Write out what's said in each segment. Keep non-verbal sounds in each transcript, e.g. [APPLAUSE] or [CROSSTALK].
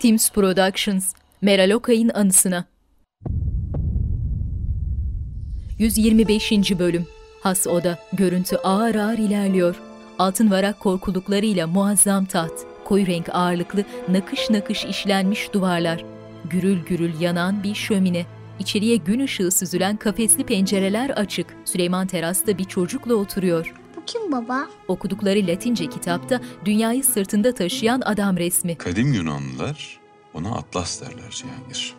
Teams Productions, Meral Okay'ın anısına. 125. Bölüm Has Oda, görüntü ağır ağır ilerliyor. Altın varak korkuluklarıyla muazzam taht, koyu renk ağırlıklı, nakış nakış işlenmiş duvarlar, gürül gürül yanan bir şömine, İçeriye gün ışığı süzülen kafesli pencereler açık. Süleyman terasta bir çocukla oturuyor. Kim baba? Okudukları Latince kitapta dünyayı sırtında taşıyan adam resmi. Kadim Yunanlılar ona Atlas derler Cihangir.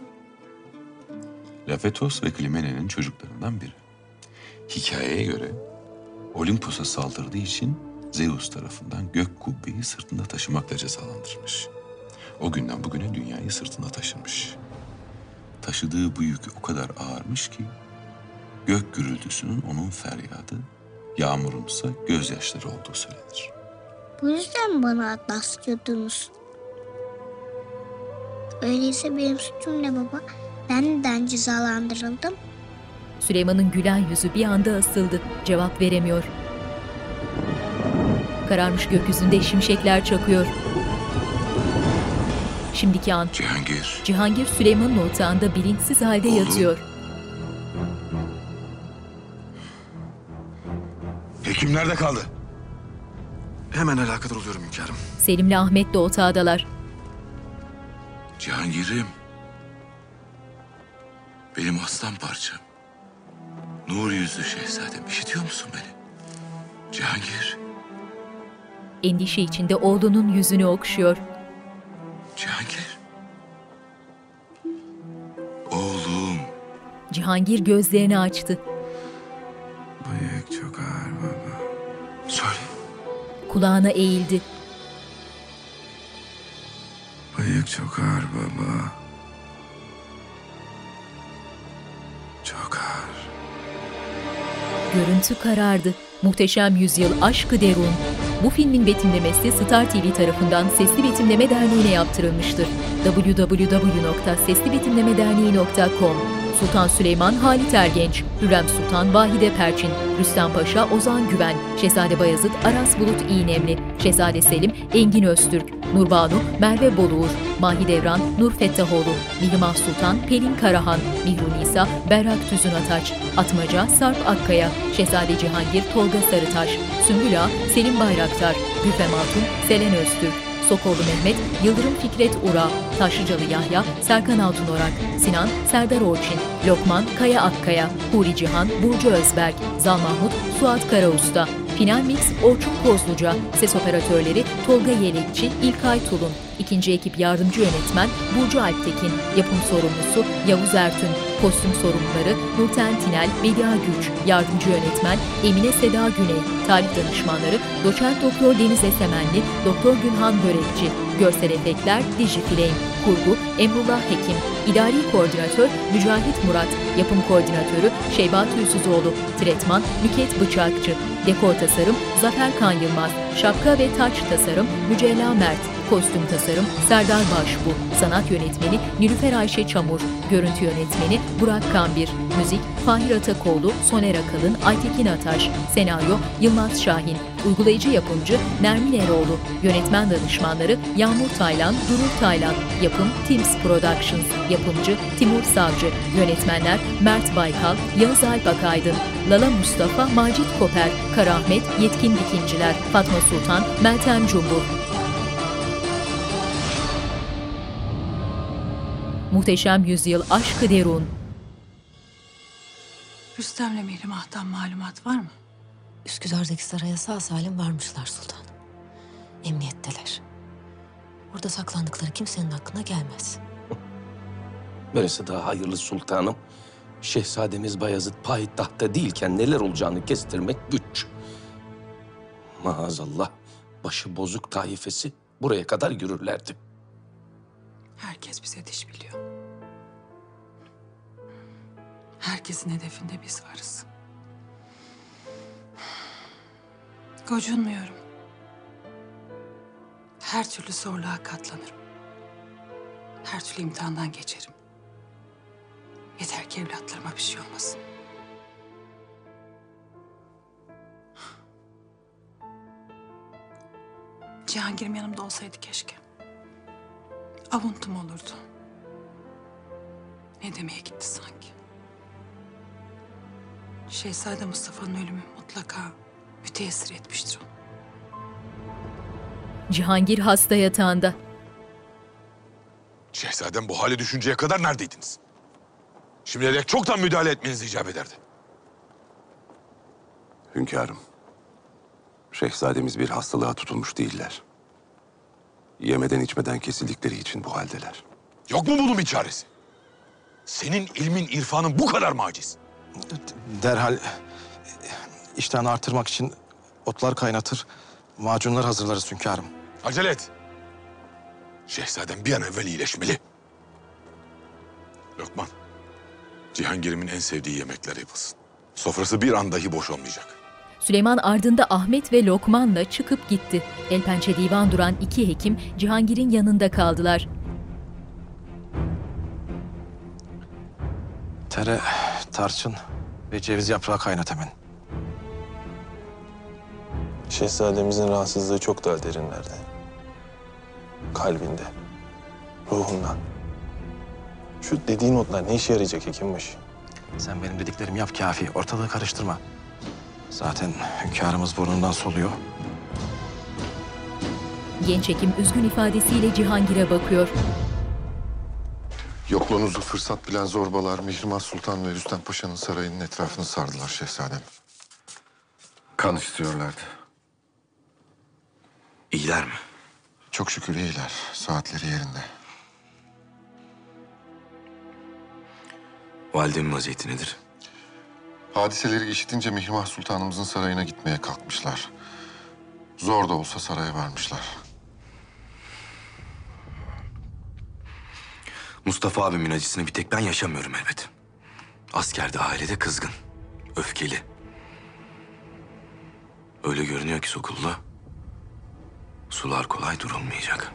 Lafetos ve Klimene'nin çocuklarından biri. Hikayeye göre Olimpos'a saldırdığı için Zeus tarafından gök kubbeyi sırtında taşımakla cezalandırılmış. O günden bugüne dünyayı sırtında taşımış. Taşıdığı bu yük o kadar ağırmış ki gök gürültüsünün onun feryadı, yağmurunsa gözyaşları olduğu söylenir. Bu yüzden bana Atlas diyordunuz? Öyleyse benim suçum ne baba? Ben neden cezalandırıldım? Süleyman'ın gülen yüzü bir anda asıldı. Cevap veremiyor. Kararmış gökyüzünde şimşekler çakıyor. Şimdiki an Cihangir, Cihangir Süleyman'ın otağında bilinçsiz halde Oğlum. yatıyor. Hekim nerede kaldı? Hemen alakadar oluyorum hünkârım. Selim'le Ahmet de otağdalar. Cihangir'im. Benim aslan parçam. Nur yüzlü şehzadem. İşitiyor musun beni? Cihangir, Endişe içinde oğlunun yüzünü okşuyor. Cihangir. Oğlum. Cihangir gözlerini açtı. Bıyık çok ağır. Söyle. Kulağına eğildi. Bıyık çok ağır baba. Çok ağır. Görüntü karardı. Muhteşem Yüzyıl Aşkı Derun. Bu filmin betimlemesi Star TV tarafından Sesli Betimleme Derneği'ne yaptırılmıştır. www.seslibetimlemederneği.com Sultan Süleyman Halit Ergenç, Hürrem Sultan Vahide Perçin, Rüstem Paşa Ozan Güven, Şehzade Bayezid Aras Bulut İğnemli, Şehzade Selim Engin Öztürk, Nurbanu Merve Boluğur, Mahidevran Nur Fettahoğlu, Mihrimah Sultan Pelin Karahan, Mihru Nisa Berrak Tüzün Ataç, Atmaca Sarp Akkaya, Şehzade Cihangir Tolga Sarıtaş, Sümbül Selim Bayraktar, Gülfem Hatun Selen Öztürk, Sokollu Mehmet, Yıldırım Fikret Ura, Taşlıcalı Yahya, Serkan Altunorak, Sinan, Serdar Orçin, Lokman, Kaya Akkaya, Huri Cihan, Burcu Özberk, Zal Mahmut, Suat Karausta, Final Mix Orçun Kozluca, ses operatörleri Tolga Yelekçi, İlkay Tulun, İkinci ekip yardımcı yönetmen Burcu Alptekin, yapım sorumlusu Yavuz Ertün, kostüm sorumluları Nurten Tinel, Bedia Güç, yardımcı yönetmen Emine Seda Güney, tarih danışmanları Doçent Doktor Deniz Esemenli, Doktor Günhan Börekçi, görsel efektler Digifilame, kurgu Emrullah Hekim, idari koordinatör Mücahit Murat, yapım koordinatörü Şeyba Tüysüzoğlu, tretman Nüket Bıçakçı, dekor tasarım Zafer Kan Yılmaz, şapka ve taç tasarım Mücella Mert, Kostüm tasarım Serdar Başbu, sanat yönetmeni Nilüfer Ayşe Çamur, görüntü yönetmeni Burak Kambir, müzik Fahir Atakoğlu, Soner Akalın, Aytekin Ataş, senaryo Yılmaz Şahin, uygulayıcı yapımcı Nermin Eroğlu, yönetmen danışmanları Yağmur Taylan, Durur Taylan, yapım Teams Productions, yapımcı Timur Savcı, yönetmenler Mert Baykal, Yağız Alp Akaydın, Lala Mustafa, Macit Koper, Karahmet, Yetkin Dikinciler, Fatma Sultan, Meltem Cumbur, Muhteşem Yüzyıl Aşkı Derun Rüstem'le Mihrimah'tan malumat var mı? Üsküdar'daki saraya sağ salim varmışlar sultanım. Emniyetteler. Orada saklandıkları kimsenin aklına gelmez. Böylesi daha hayırlı sultanım. Şehzademiz Bayezid payitahtta değilken neler olacağını kestirmek güç. Maazallah başı bozuk taifesi buraya kadar yürürlerdi. Herkes bize diş biliyor. Herkesin hedefinde biz varız. Gocunmuyorum. Her türlü zorluğa katlanırım. Her türlü imtihandan geçerim. Yeter ki evlatlarıma bir şey olmasın. Cihangir'im yanımda olsaydı keşke. avuntum olurdu. Ne demeye gitti sanki? Şehzade Mustafa'nın ölümü mutlaka müteessir etmiştir onu. Cihangir hasta yatağında. Şehzadem bu hale düşünceye kadar neredeydiniz? Şimdiye dek çoktan müdahale etmeniz icap ederdi. Hünkârım, şehzademiz bir hastalığa tutulmuş değiller. Yemeden içmeden kesildikleri için bu haldeler. Yok mu bunun bir çaresi? Senin ilmin, irfanın bu kadar mı aciz? Derhal iştahını artırmak için otlar kaynatır, macunlar hazırlarız hünkârım. Acele et. Şehzadem bir an evvel iyileşmeli. Lokman, Cihangir'imin en sevdiği yemekler yapılsın. Sofrası bir an dahi boş olmayacak. Süleyman ardında Ahmet ve Lokman'la çıkıp gitti. El pençe divan duran iki hekim Cihangir'in yanında kaldılar. Tere, tarçın ve ceviz yaprağı kaynat hemen. Şehzademizin rahatsızlığı çok daha derinlerde. Kalbinde, ruhunda. Şu dediğin otlar ne işe yarayacak hekimbaşı? Sen benim dediklerimi yap kafi, ortalığı karıştırma. Zaten hünkârımız burnundan soluyor. Genç hekim üzgün ifadesiyle Cihangir'e bakıyor. Yokluğunuzu fırsat bilen zorbalar Mihrimah Sultan ve Rüstem Paşa'nın sarayının etrafını sardılar şehzadem. Kan istiyorlardı. İyiler mi? Çok şükür iyiler. Saatleri yerinde. Validemin vaziyeti nedir? Hadiseleri işitince Mihrimah Sultanımızın sarayına gitmeye kalkmışlar. Zor da olsa saraya varmışlar. Mustafa abimin acısını bir tek ben yaşamıyorum elbet. Askerde, ailede kızgın, öfkeli. Öyle görünüyor ki Sokullu. Sular kolay durulmayacak.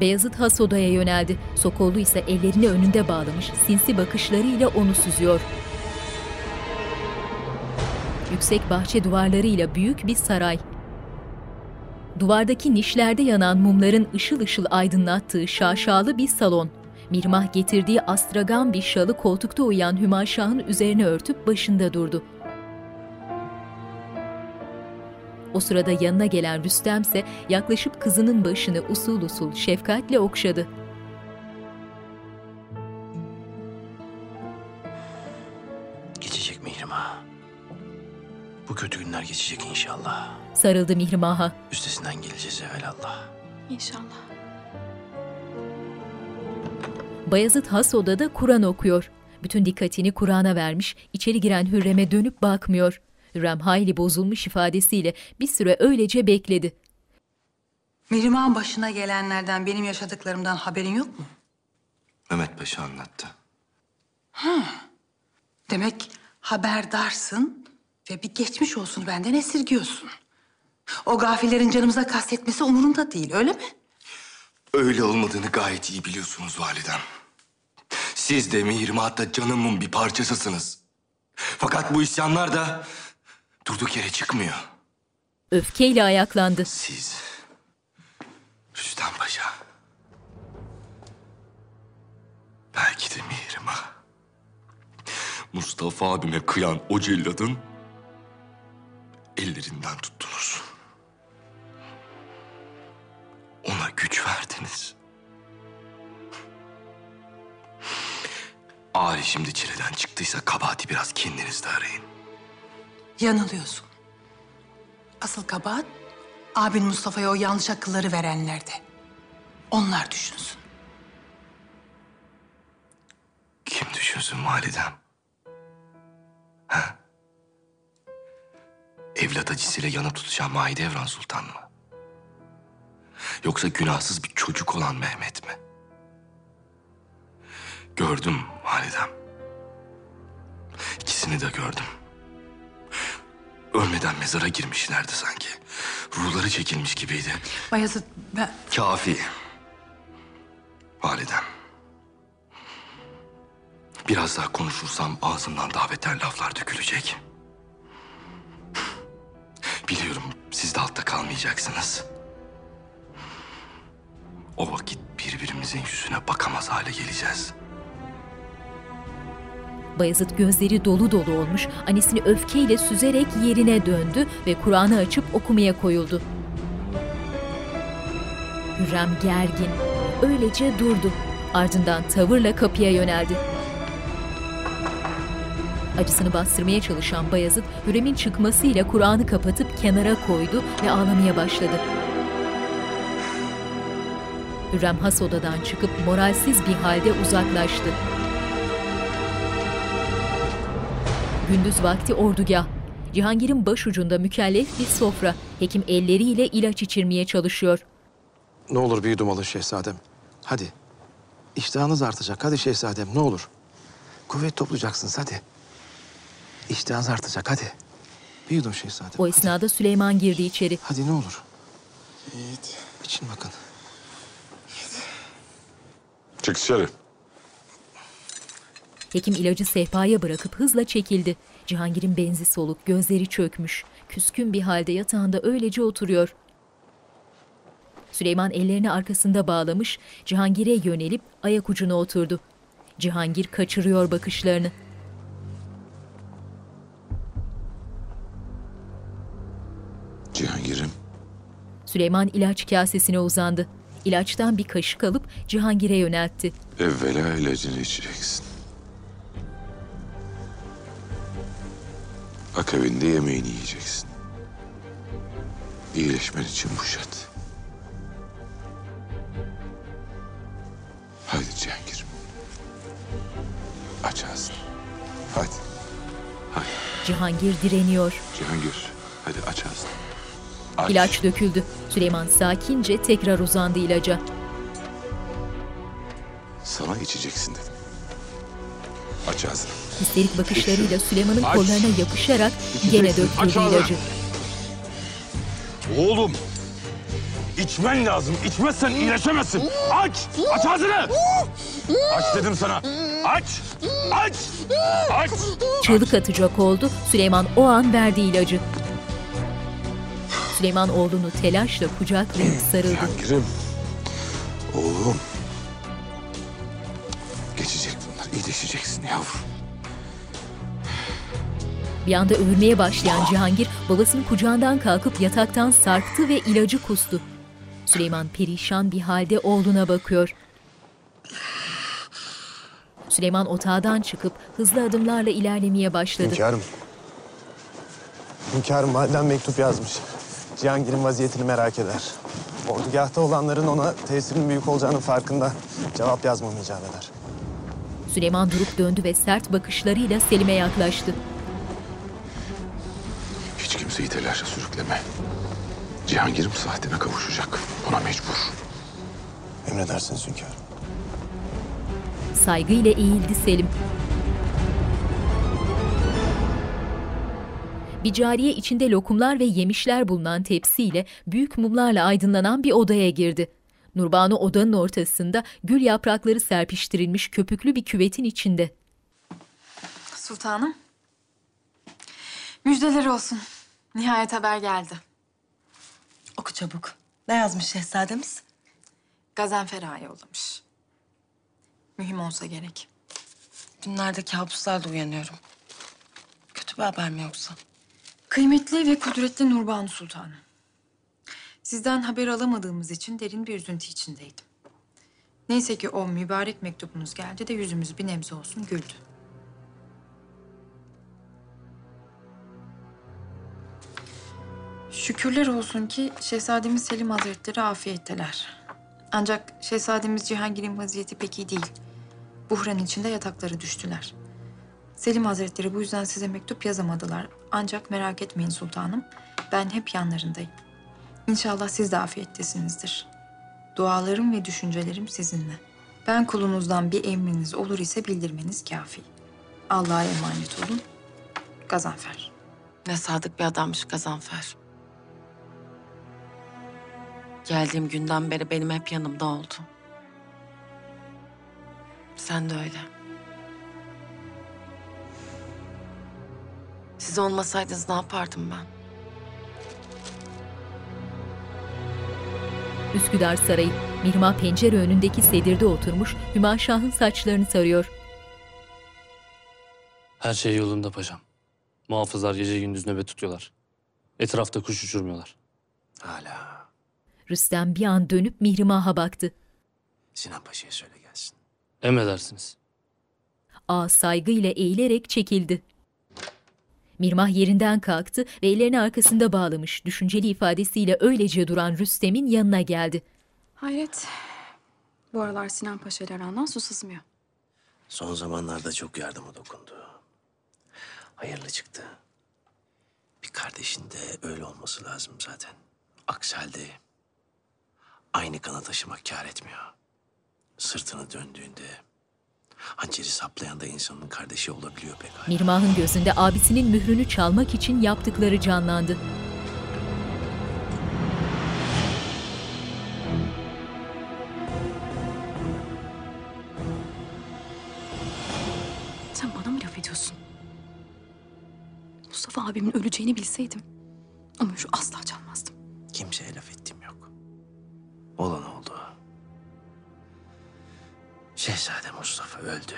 Beyazıt has odaya yöneldi. Sokollu ise ellerini önünde bağlamış, sinsi bakışlarıyla onu süzüyor. Yüksek bahçe duvarlarıyla büyük bir saray. Duvardaki nişlerde yanan mumların ışıl ışıl aydınlattığı şaşalı bir salon. Mirmah getirdiği astragan bir şalı koltukta uyuyan Hümaşah'ın üzerine örtüp başında durdu. O sırada yanına gelen Rüstem ise yaklaşıp kızının başını usul usul şefkatle okşadı. Geçecek Mihrimah. Bu kötü günler geçecek inşallah. Sarıldı Mihrimah'a. Üstesinden geleceğiz evvelallah. İnşallah. Bayezid has odada Kur'an okuyor. Bütün dikkatini Kur'an'a vermiş, içeri giren Hürrem'e dönüp bakmıyor. Hürrem hayli bozulmuş ifadesiyle bir süre öylece bekledi. Mihrimah'ın başına gelenlerden benim yaşadıklarımdan haberin yok mu? Mehmet Paşa anlattı. Demek haberdarsın ve bir geçmiş olsun benden esirgiyorsun. O gafillerin canımıza kastetmesi umurunda değil, öyle mi? Öyle olmadığını gayet iyi biliyorsunuz validem. Siz de Mihrimah da canımın bir parçasısınız. Fakat bu isyanlar da durduk yere çıkmıyor. Öfkeyle ayaklandı. Siz, Rüstem Paşa. Belki de Mihrimah. Mustafa abime kıyan o celladın ellerinden tuttunuz. Ona güç verdiniz. Ali şimdi çileden çıktıysa kabahati biraz kendinizde arayın. Yanılıyorsun. Asıl kabahat abin Mustafa'ya o yanlış akılları verenlerde. Onlar düşünsün. Kim düşünsün validem? Ha? Evlat acısıyla yanıp tutacağım Mahidevran Sultan mı? Yoksa günahsız bir çocuk olan Mehmet mi? Gördüm validem. İkisini de gördüm. Ölmeden mezara girmişlerdi sanki. Ruhları çekilmiş gibiydi. Bayezid ben... Kafi. Validem. Biraz daha konuşursam ağzımdan daha beter laflar dökülecek. Biliyorum siz de altta kalmayacaksınız. O vakit bir birbirimizin yüzüne bakamaz hale geleceğiz. Bayezid gözleri dolu dolu olmuş, annesini öfkeyle süzerek yerine döndü ve Kur'an'ı açıp okumaya koyuldu. Hürrem gergin, öylece durdu. Ardından tavırla kapıya yöneldi. Acısını bastırmaya çalışan Bayezid, Hürrem'in çıkmasıyla Kur'an'ı kapatıp kenara koydu ve ağlamaya başladı. Hürrem has odadan çıkıp moralsiz bir halde uzaklaştı. Gündüz vakti ordugah. Cihangir'in başucunda mükellef bir sofra. Hekim elleriyle ilaç içirmeye çalışıyor. Ne olur bir yudum alın şehzadem. Hadi. İştahınız artacak. Hadi şehzadem ne olur. Kuvvet toplayacaksınız hadi. İştahınız artacak hadi. Bir yudum şehzadem. O esnada Süleyman girdi içeri. Hadi ne olur. Yiğit. İçin bakın. Çık dışarı. Hekim ilacı sehpaya bırakıp hızla çekildi. Cihangir'in benzi soluk, gözleri çökmüş. Küskün bir halde yatağında öylece oturuyor. Süleyman ellerini arkasında bağlamış, Cihangir'e yönelip ayak ucuna oturdu. Cihangir kaçırıyor bakışlarını. Cihangir'im Süleyman ilaç kasesine uzandı. İlaçtan bir kaşık alıp Cihangir'e yöneltti. evvela ilacını içeceksin. Akabinde yemeğini yiyeceksin. İyileşmen için bu şart. Haydi Cihangir'im. Aç ağzını. Hadi. Hadi Cihangir direniyor. Cihangir. Hadi aç ağzını. Aç. İlaç döküldü. Süleyman sakince tekrar uzandı ilaca. Sana içeceksin dedim. Aç ağzını. Histerik bakışlarıyla Süleyman'ın Aç. kollarına yapışarak gene döktürdü ilacı. Oğlum. İçmen lazım. İçmezsen iyileşemezsin. Aç. Aç ağzını. Aç dedim sana. Aç. Aç. Aç. Çığlık atacak oldu. Süleyman o an verdi ilacı. Süleyman oğlunu telaşla kucaklayıp sarıldı. Cihangir'im. Oğlum. Geçecek bunlar. İyileşeceksin yavrum. Bir anda övürmeye başlayan Cihangir babasının kucağından kalkıp yataktan sarktı ve ilacı kustu. Süleyman perişan bir halde oğluna bakıyor. Süleyman otağdan çıkıp hızlı adımlarla ilerlemeye başladı. Hünkârım. Hünkârım validen mektup yazmış. Cihangir'in vaziyetini merak eder. Ordugahta olanların ona tesirinin büyük olacağının farkında. Cevap yazmamı icap eder. Süleyman durup döndü ve sert bakışlarıyla Selim'e yaklaştı. Kimseyi telaşa sürükleme. Cihangir'im saatine kavuşacak. Buna mecbur. Emredersiniz hünkârım. Saygıyla eğildi Selim. Bir cariye içinde lokumlar ve yemişler bulunan tepsiyle büyük mumlarla aydınlanan bir odaya girdi. Nurbanu odanın ortasında gül yaprakları serpiştirilmiş köpüklü bir küvetin içinde. Sultanım. Müjdeler olsun. Nihayet haber geldi. Oku çabuk. Ne yazmış şehzademiz? Gazanfer Ağa yollamış. Mühim olsa gerek. Günlerde kabuslarla uyanıyorum. Kötü bir haber mi yoksa? Kıymetli ve kudretli Nurbanu Sultanım. Sizden haber alamadığımız için derin bir üzüntü içindeydim. Neyse ki o mübarek mektubunuz geldi de yüzümüz bir nebze olsun güldü. Şükürler olsun ki Şehzademiz Selim Hazretleri afiyetteler. Ancak Şehzademiz Cihangir'in vaziyeti pek iyi değil. Buhran içinde yatakları düştüler. Selim Hazretleri bu yüzden size mektup yazamadılar. Ancak merak etmeyin sultanım. Ben hep yanlarındayım. İnşallah siz de afiyettesinizdir. Dualarım ve düşüncelerim sizinle. Ben kulunuzdan bir emriniz olur ise bildirmeniz kafi. Allah'a emanet olun. Gazanfer. Ne sadık bir adammış Gazanfer. Geldiğim günden beri benim hep yanımda oldu. Sen de öyle. Siz olmasaydınız ne yapardım ben? Üsküdar Sarayı. Mihrimah pencere önündeki sedirde oturmuş Hüma Şah'ın saçlarını sarıyor. Her şey yolunda paşam. Muhafızlar gece gündüz nöbet tutuyorlar. Etrafta kuş uçurmuyorlar. Hala. Rüstem bir an dönüp Mihrimah'a baktı. Sinan Paşa'ya söyle gelsin. Emredersiniz. Ağa saygıyla eğilerek çekildi. Mirmah yerinden kalktı ve ellerini arkasında bağlamış, düşünceli ifadesiyle öylece duran Rüstem'in yanına geldi. Hayret. Bu aralar Sinan Paşa ile arandan su sızmıyor. Son zamanlarda çok yardımı dokundu. Hayırlı çıktı. Bir kardeşin de öyle olması lazım zaten. Aksi halde aynı kanı taşımak kâr etmiyor. Sırtını döndüğünde hançeri saplayan da insanın kardeşi olabiliyor pekala. Mirmah'ın gözünde abisinin mührünü çalmak için yaptıkları canlandı. Sen bana mı laf ediyorsun? Mustafa abimin öleceğini bilseydim o mührü asla çalmazdım. Yok. Olan oldu. Şehzade Mustafa öldü.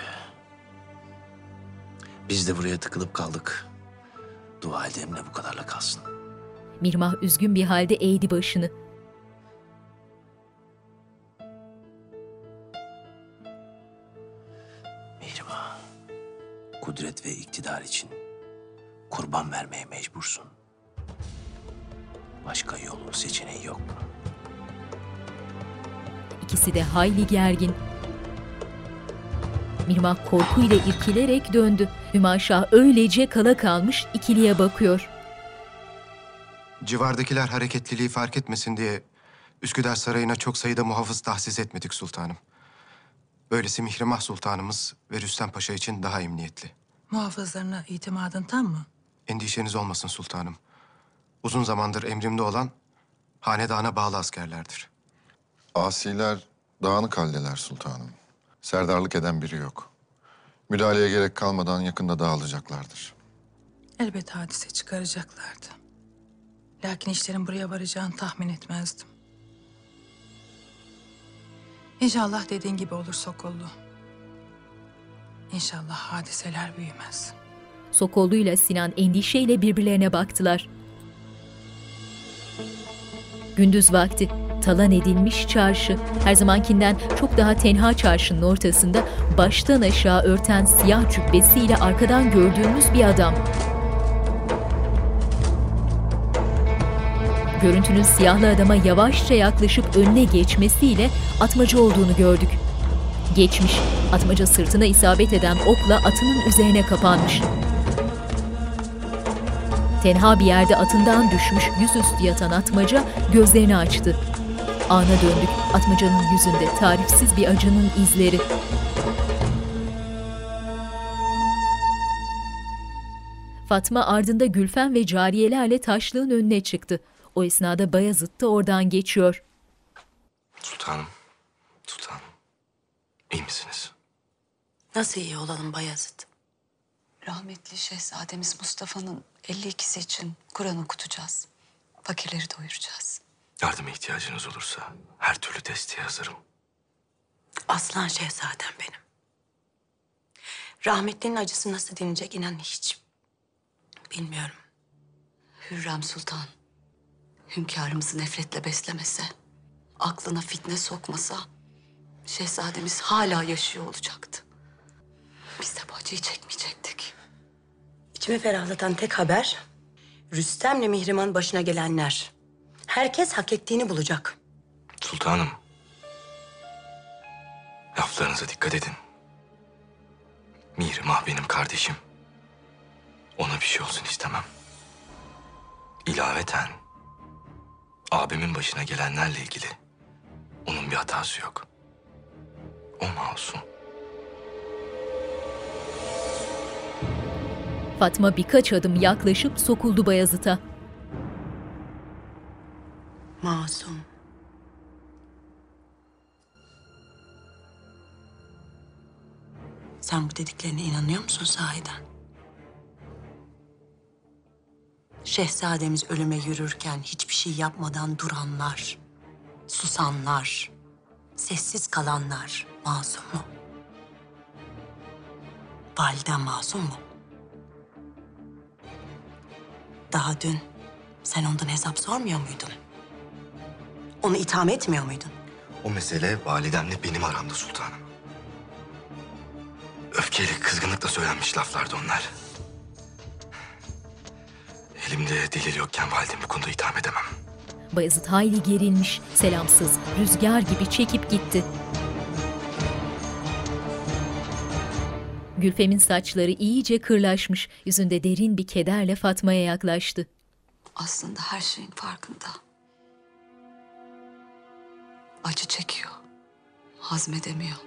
Biz de buraya tıkılıp kaldık. Dua edelim de bu kadarla kalsın. Mirmah üzgün bir halde eğdi başını. Mihrimah, kudret ve iktidar için kurban vermeye mecbursun. Başka yolun seçeneği yok. İkisi de hayli gergin. Mirmah korkuyla irkilerek döndü. Hüma Şah öylece kala kalmış ikiliye bakıyor. Civardakiler hareketliliği fark etmesin diye Üsküdar Sarayı'na çok sayıda muhafız tahsis etmedik sultanım. Böylesi Mihrimah Sultanımız ve Rüstem Paşa için daha emniyetli. Muhafızlarına itimadın tam mı? Endişeniz olmasın sultanım. Uzun zamandır emrimde olan hanedana bağlı askerlerdir. Asiler dağınık haldeler sultanım. Serdarlık eden biri yok. Müdahaleye gerek kalmadan yakında dağılacaklardır. Elbet hadise çıkaracaklardı. Lakin işlerin buraya varacağını tahmin etmezdim. İnşallah dediğin gibi olur Sokollu. İnşallah hadiseler büyümez. Sokollu ile Sinan endişeyle birbirlerine baktılar. Gündüz vakti talan edilmiş çarşı, her zamankinden çok daha tenha çarşının ortasında baştan aşağı örten siyah cübbesiyle arkadan gördüğümüz bir adam. Görüntünün siyahlı adama yavaşça yaklaşıp önüne geçmesiyle atmaca olduğunu gördük. Geçmiş, atmaca sırtına isabet eden okla atının üzerine kapanmış. Tenha bir yerde atından düşmüş yüzüstü yatan atmaca gözlerini açtı. Ana döndük, atmacanın yüzünde tarifsiz bir acının izleri. Fatma ardında Gülfen ve cariyelerle taşlığın önüne çıktı. O esnada Bayezid de oradan geçiyor. Sultanım, sultanım. İyi misiniz? Nasıl iyi olalım Bayezid? Rahmetli şehzademiz Mustafa'nın 52'si için Kur'an okutacağız. Fakirleri doyuracağız. Yardıma ihtiyacınız olursa her türlü desteğe hazırım. Aslan şehzadem benim. Rahmetlinin acısı nasıl dinecek inan hiç bilmiyorum. Hürrem Sultan hünkârımızı nefretle beslemese, aklına fitne sokmasa şehzademiz hala yaşıyor olacaktı. Biz de bu acıyı çekmeyecektik. İçimi ferahlatan tek haber Rüstem'le Mihrimah'ın başına gelenler. Herkes hak ettiğini bulacak. Sultanım. Laflarınıza dikkat edin. Mihrimah benim kardeşim. Ona bir şey olsun istemem. İlaveten abimin başına gelenlerle ilgili onun bir hatası yok. O masum. Fatma birkaç adım yaklaşıp sokuldu Bayezid'e. Masum. Sen bu dediklerine inanıyor musun sahiden? Şehzademiz ölüme yürürken hiçbir şey yapmadan duranlar, Susanlar, sessiz kalanlar masum mu? Validen masum mu? Daha dün sen ondan hesap sormuyor muydun? Onu itham etmiyor muydun? O mesele validemle benim aramda sultanım. Öfkeyle, kızgınlıkla söylenmiş laflardı onlar. Elimde delil yokken validemi bu konuda itham edemem. Bayezid hayli gerilmiş, selamsız, rüzgar gibi çekip gitti. Gülfem'in saçları iyice kırlaşmış, yüzünde derin bir kederle Fatma'ya yaklaştı. Aslında her şeyin farkında. Acı çekiyor. Hazmedemiyor.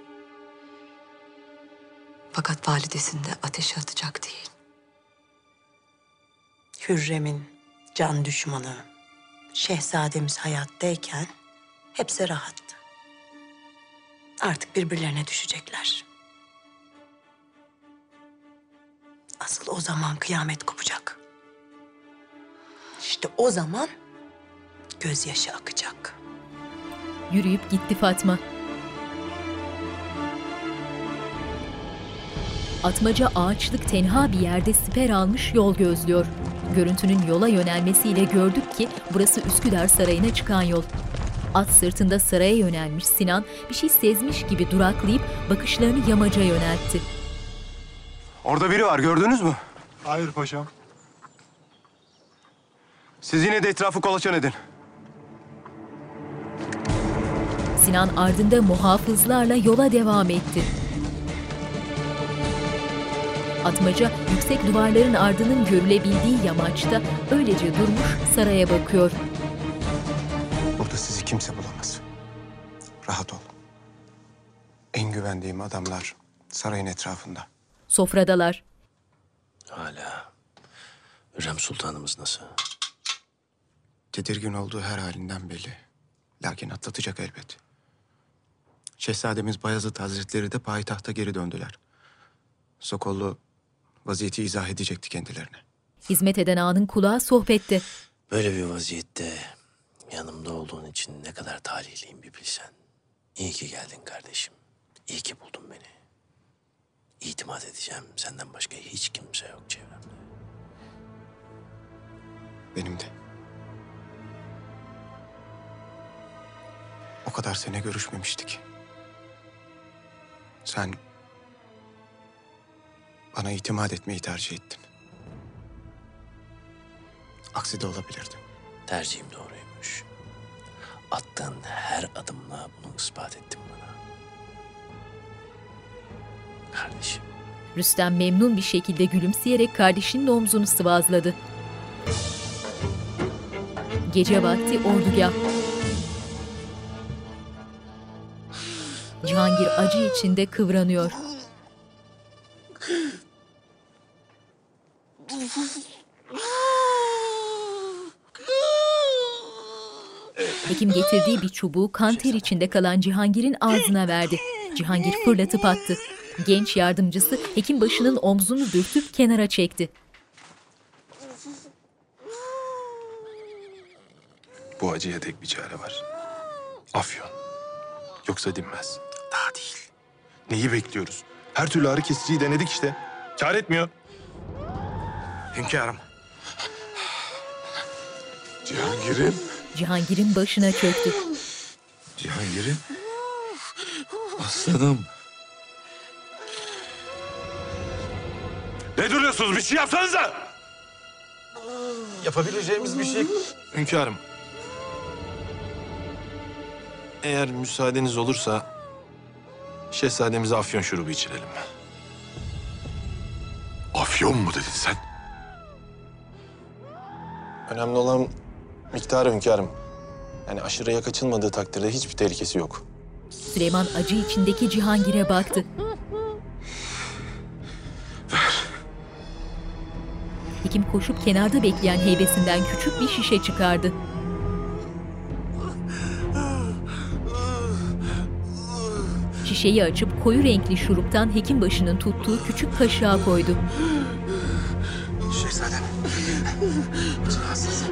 Fakat validesinde ateşe atacak değil. Hürrem'in can düşmanı, şehzademiz hayattayken hepsi rahattı. Artık birbirlerine düşecekler. Asıl o zaman kıyamet kopacak. İşte o zaman gözyaşı akacak. Yürüyüp gitti Fatma. Atmaca ağaçlık tenha bir yerde siper almış yol gözlüyor. Görüntünün yola yönelmesiyle gördük ki burası Üsküdar Sarayı'na çıkan yol. At sırtında saraya yönelmiş Sinan bir şey sezmiş gibi duraklayıp bakışlarını yamaca yöneltti. Orada biri var gördünüz mü? Hayır paşam. Siz yine de etrafı kolaçan edin. Sinan ardında muhafızlarla yola devam etti. Atmaca yüksek duvarların ardının görülebildiği yamaçta öylece durmuş saraya bakıyor. Burada sizi kimse bulamaz. Rahat ol. En güvendiğim adamlar sarayın etrafında. Sofradalar. Hala. Hürrem Sultanımız nasıl? Tedirgin olduğu her halinden belli. Lakin atlatacak elbet. Şehzademiz Bayezid Hazretleri de payitahta geri döndüler. Sokollu vaziyeti izah edecekti kendilerine. Hizmet eden ağanın kulağı sohbette. Böyle bir vaziyette yanımda olduğun için ne kadar talihliyim bir bilsen. İyi ki geldin kardeşim. İyi ki buldun beni. İtimat edeceğim. Senden başka hiç kimse yok çevremde. Benim de. O kadar sene görüşmemiştik. Sen bana itimat etmeyi tercih ettin. Aksi de olabilirdi. Tercihim doğruymuş. Attığın her adımla bunu ispat ettin bana. Kardeşim. Rüstem memnun bir şekilde gülümseyerek kardeşinin omzunu sıvazladı. Gece vakti ordugah. Cihangir acı içinde kıvranıyor. Hekim getirdiği bir çubuğu kan ter içinde kalan Cihangir'in ağzına verdi. Cihangir fırlatıp attı. Genç yardımcısı hekim başının omzunu dürtüp kenara çekti. Bu acıya tek bir çare var. Afyon. Yoksa dinmez. Daha değil. Neyi bekliyoruz? Her türlü ağrı kesiciyi denedik işte. Kâr etmiyor. Hünkârım. Cihangir'im. Cihangir'in başına çöktü. Cihangir'im. Aslanım. Ne duruyorsunuz? Bir şey yapsanıza! Yapabileceğimiz bir şey... Hünkârım. Eğer müsaadeniz olursa... ...şehzademize afyon şurubu içirelim. Afyon mu dedin sen? Önemli olan miktarı hünkârım. Yani aşırıya kaçılmadığı takdirde hiçbir tehlikesi yok. Süleyman acı içindeki Cihangir'e baktı. Hekim koşup kenarda bekleyen heybesinden küçük bir şişe çıkardı. Şişeyi açıp koyu renkli şuruptan hekim başının tuttuğu küçük kaşığa koydu. Şehzadem. Rahatsız.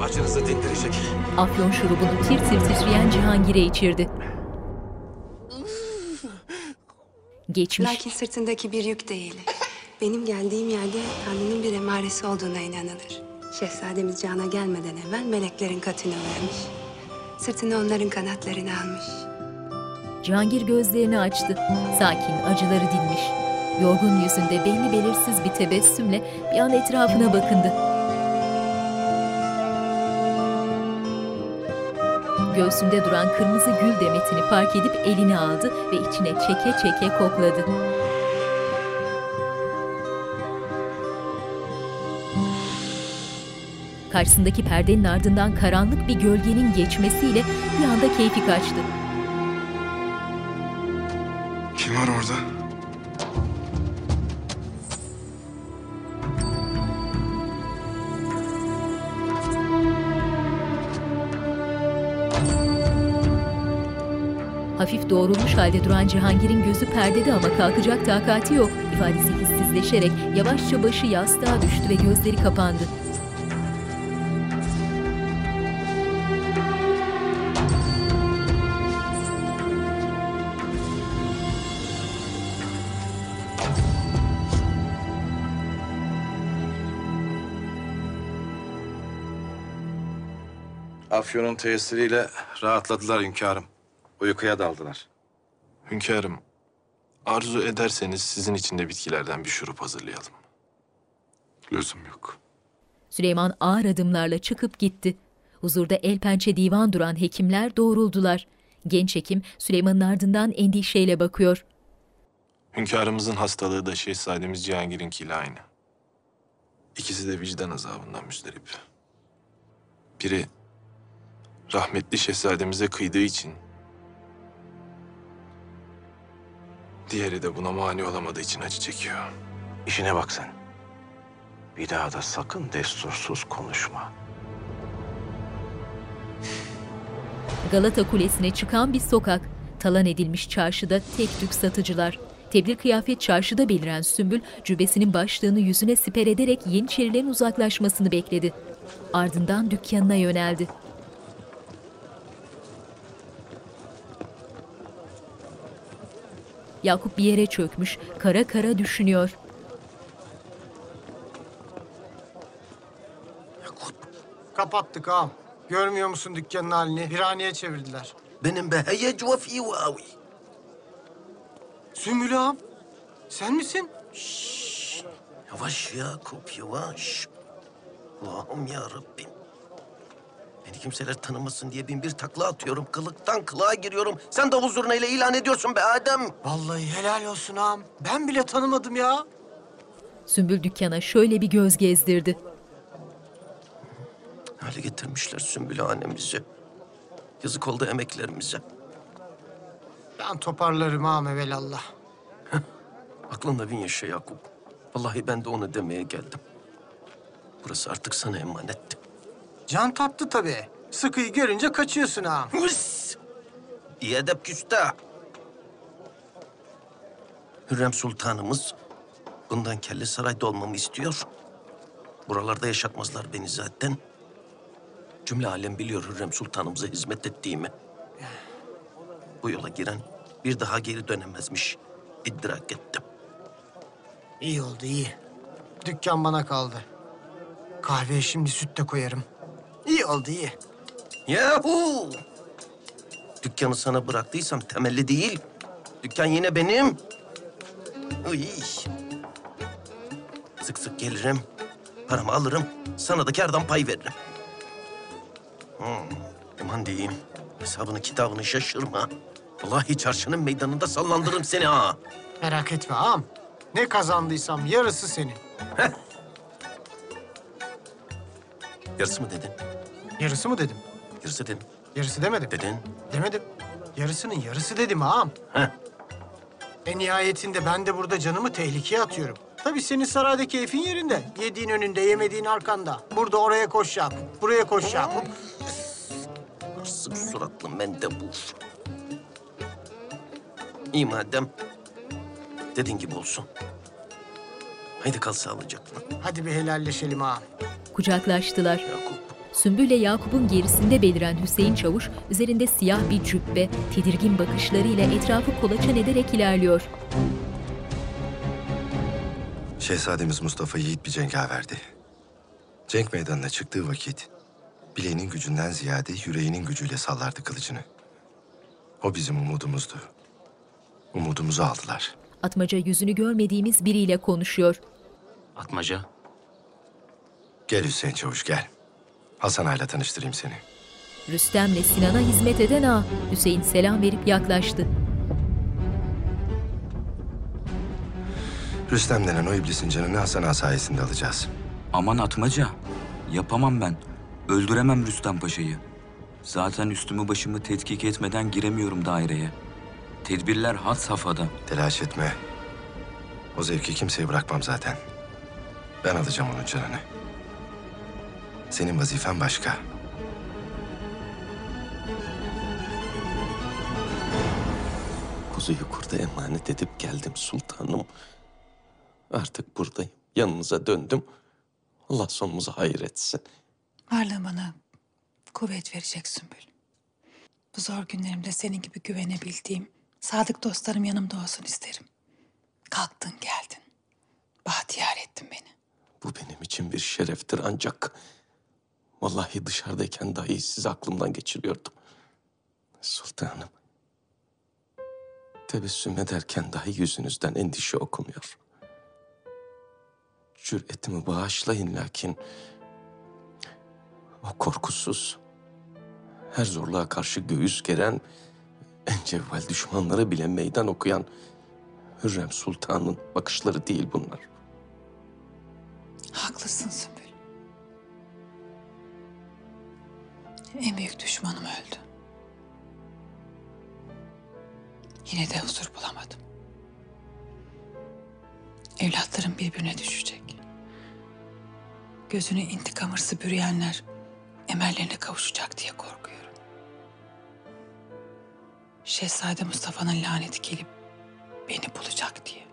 Başınızı dindirecek. Afyon şurubunu tir tir titreyen Cihangir'e içirdi. Geçmiş Lakin sırtındaki bir yük değil. Benim geldiğim yerde Tanrı'nın bir emaresi olduğuna inanılır. Şehzademiz cana gelmeden evvel meleklerin katını vermiş. Sırtına onların kanatlarını almış. Cihangir gözlerini açtı. Sakin, acıları dinmiş. Yorgun yüzünde belli belirsiz bir tebessümle bir an etrafına bakındı. Göğsünde duran kırmızı gül demetini fark edip elini aldı ve içine çeke çeke kokladı. Karşısındaki perdenin ardından karanlık bir gölgenin geçmesiyle bir anda keyfi kaçtı. Var orada? Hafif doğrulmuş halde duran Cihangir'in gözü perdede ama kalkacak takati yok. İfadesi hissizleşerek yavaşça başı yastığa düştü ve gözleri kapandı. Afyon'un tesiriyle rahatladılar hünkârım. Uykuya daldılar. Hünkârım, arzu ederseniz sizin için de bitkilerden bir şurup hazırlayalım. Lüzum yok. Süleyman ağır adımlarla çıkıp gitti. Huzurda el pençe divan duran hekimler doğruldular. Genç hekim Süleyman'ın ardından endişeyle bakıyor. Hünkârımızın hastalığı da şehzademiz Cihangir'inkiyle aynı. İkisi de vicdan azabından müzdarip. Biri rahmetli şehzademize kıydığı için... Diğeri de buna mani olamadığı için acı çekiyor. İşine bak sen. Bir daha da sakın destursuz konuşma. Galata Kulesi'ne çıkan bir sokak. Talan edilmiş çarşıda tek tük satıcılar. Teblir kıyafet çarşıda beliren Sümbül, cübbesinin başlığını yüzüne siper ederek Yeniçerilerin uzaklaşmasını bekledi. Ardından dükkanına yöneldi. Yakup bir yere çökmüş, kara kara düşünüyor. Kapattık ağam. Görmüyor musun dükkanın halini? Virhaneye çevirdiler. Benim be heyec ve fi vavi. Sümbül ağam. Sen misin? Yavaş Yakup, yavaş. Allah'ım ya Rabbim. Kimseler tanımasın diye bin bir takla atıyorum. Kılıktan kılığa giriyorum. Sen davul zurnayla ilan ediyorsun be Adem. Vallahi helal olsun ağam. Ben bile tanımadım ya. Sümbül dükkana şöyle bir göz gezdirdi. Hale getirmişler Sümbül hanemizi. Yazık oldu emeklerimize. Ben toparlarım ağam evelallah. [LAUGHS] Aklında bin yaşa Yakup. Vallahi ben de onu demeye geldim. Burası artık sana emanetti. Can tatlı tabii. Sıkıyı görünce kaçıyorsun ağam. Hıs! İyi edep küste. Hürrem Sultanımız bundan kelle sarayda olmamı istiyor. Buralarda yaşatmazlar beni zaten. Cümle alem biliyor Hürrem Sultanımıza hizmet ettiğimi. Bu yola giren bir daha geri dönemezmiş. İdrak ettim. İyi oldu iyi. Dükkan bana kaldı. Kahveye şimdi süt de koyarım. İyi oldu iyi. Yahu! Dükkanı sana bıraktıysam temelli değil. Dükkan yine benim. Uy. Sık sık gelirim. Paramı alırım. Sana da kârdan pay veririm. Hmm. Aman diyeyim. Hesabını kitabını şaşırma. Vallahi çarşının meydanında sallandırırım seni ha. Merak etme ağam. Ne kazandıysam yarısı senin. Yarısı mı dedin? Yarısı mı dedim? Yarısı dedim. Yarısı demedim. Dedin. Demedim. Yarısının yarısı dedim ağam. Heh. En nihayetinde ben de burada canımı tehlikeye atıyorum. Tabii senin sarayda keyfin yerinde. Yediğin önünde, yemediğin arkanda. Burada oraya koş Yakup, buraya koş Yakup. Sık suratlı mendebur. İyi madem. Dediğin gibi olsun. Haydi kal sağlıcakla. Hadi bir helalleşelim ağam. Kucaklaştılar. Sümbül ile Yakup'un gerisinde beliren Hüseyin Çavuş, üzerinde siyah bir cübbe, tedirgin bakışlarıyla etrafı kolaçan ederek ilerliyor. Şehzademiz Mustafa yiğit bir cengaverdi. Cenk meydanına çıktığı vakit bileğinin gücünden ziyade yüreğinin gücüyle sallardı kılıcını. O bizim umudumuzdu. Umudumuzu aldılar. Atmaca yüzünü görmediğimiz biriyle konuşuyor. Atmaca. Gel Hüseyin Çavuş gel. Hasan Ağa'yla tanıştırayım seni. Rüstem'le Sinan'a hizmet eden ağa, Hüseyin selam verip yaklaştı. Rüstem denen o iblisin canını Hasan Ağa sayesinde alacağız. Aman atmaca. Yapamam ben. Öldüremem Rüstem Paşa'yı. Zaten üstümü başımı tetkik etmeden giremiyorum daireye. Tedbirler had safhada. Telaş etme. O zevki kimseye bırakmam zaten. Ben alacağım onun canını. Senin vazifen başka. Kuzuyu kurda emanet edip geldim sultanım. Artık buradayım. Yanınıza döndüm. Allah sonumuzu hayır etsin. Varlığın bana kuvvet verecek Sümbül. Bu zor günlerimde senin gibi güvenebildiğim sadık dostlarım yanımda olsun isterim. Kalktın geldin. Bahtiyar ettin beni. Bu benim için bir şereftir ancak... Vallahi dışarıdayken dahi sizi aklımdan geçiriyordum. Sultanım. Tebessüm ederken dahi yüzünüzden endişe okumuyor. Cüretimi bağışlayın lakin... O korkusuz, her zorluğa karşı göğüs geren... ...en cevval düşmanlara bile meydan okuyan... Hürrem Sultan'ın bakışları değil bunlar. Haklısın Sümbül. En büyük düşmanım öldü. Yine de huzur bulamadım. Evlatlarım birbirine düşecek. Gözünü intikam hırsı bürüyenler emellerine kavuşacak diye korkuyorum. Şehzade Mustafa'nın laneti gelip beni bulacak diye.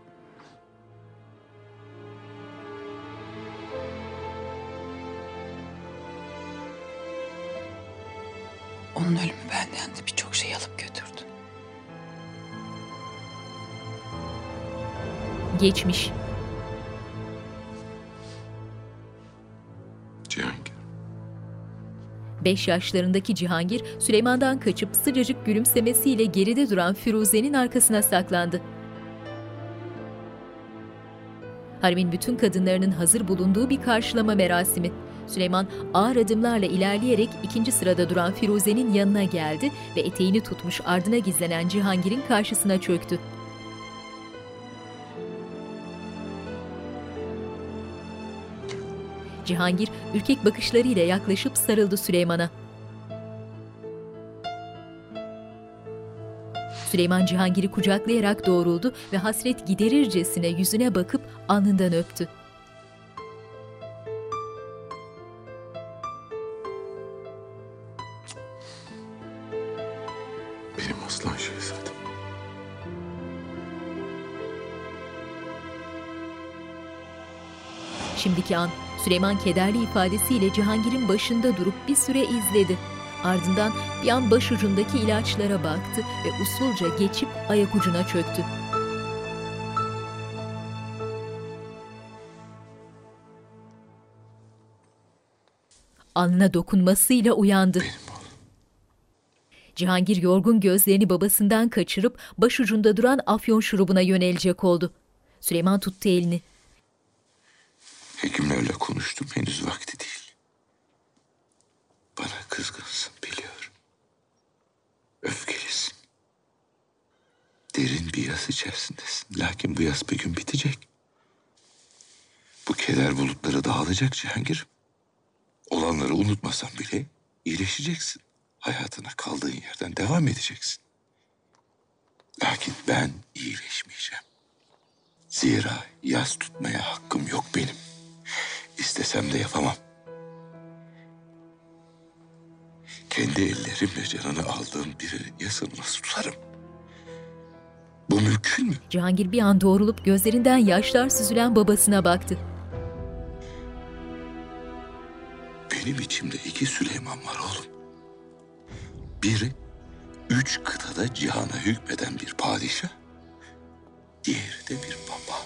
Onun ölümü benden de birçok şey alıp götürdü. Geçmiş. Cihangir. Beş yaşlarındaki Cihangir, Süleyman'dan kaçıp sıcacık gülümsemesiyle geride duran Firuze'nin arkasına saklandı. Haremin bütün kadınlarının hazır bulunduğu bir karşılama merasimi. Süleyman ağır adımlarla ilerleyerek ikinci sırada duran Firuze'nin yanına geldi ve eteğini tutmuş ardına gizlenen Cihangir'in karşısına çöktü. Cihangir ürkek bakışlarıyla yaklaşıp sarıldı Süleyman'a. Süleyman Cihangir'i kucaklayarak doğruldu ve hasret giderircesine yüzüne bakıp alnından öptü. Şimdiki an Süleyman kederli ifadesiyle Cihangir'in başında durup bir süre izledi. Ardından bir an başucundaki ilaçlara baktı ve usulca geçip ayak ucuna çöktü. Alnına dokunmasıyla uyandı. Cihangir yorgun gözlerini babasından kaçırıp başucunda duran afyon şurubuna yönelecek oldu. Süleyman tuttu elini. Hekimlerle konuştum. Henüz vakti değil. Bana kızgınsın biliyorum. Öfkelisin. Derin bir yas içerisindesin. Lakin bu yas bir gün bitecek. Bu keder bulutları dağılacak Cihangir. Olanları unutmasan bile iyileşeceksin. Hayatına kaldığın yerden devam edeceksin. Lakin ben iyileşmeyeceğim. Zira yas tutmaya hakkım yok benim. İstesem de yapamam. Kendi ellerimle canını aldığım birinin yasını nasıl tutarım? Bu mümkün mü? Cihangir bir an doğrulup gözlerinden yaşlar süzülen babasına baktı. Beni Benim içimde iki Süleyman var oğlum. Biri üç kıtada cihana hükmeden bir padişah. Diğeri de bir baba.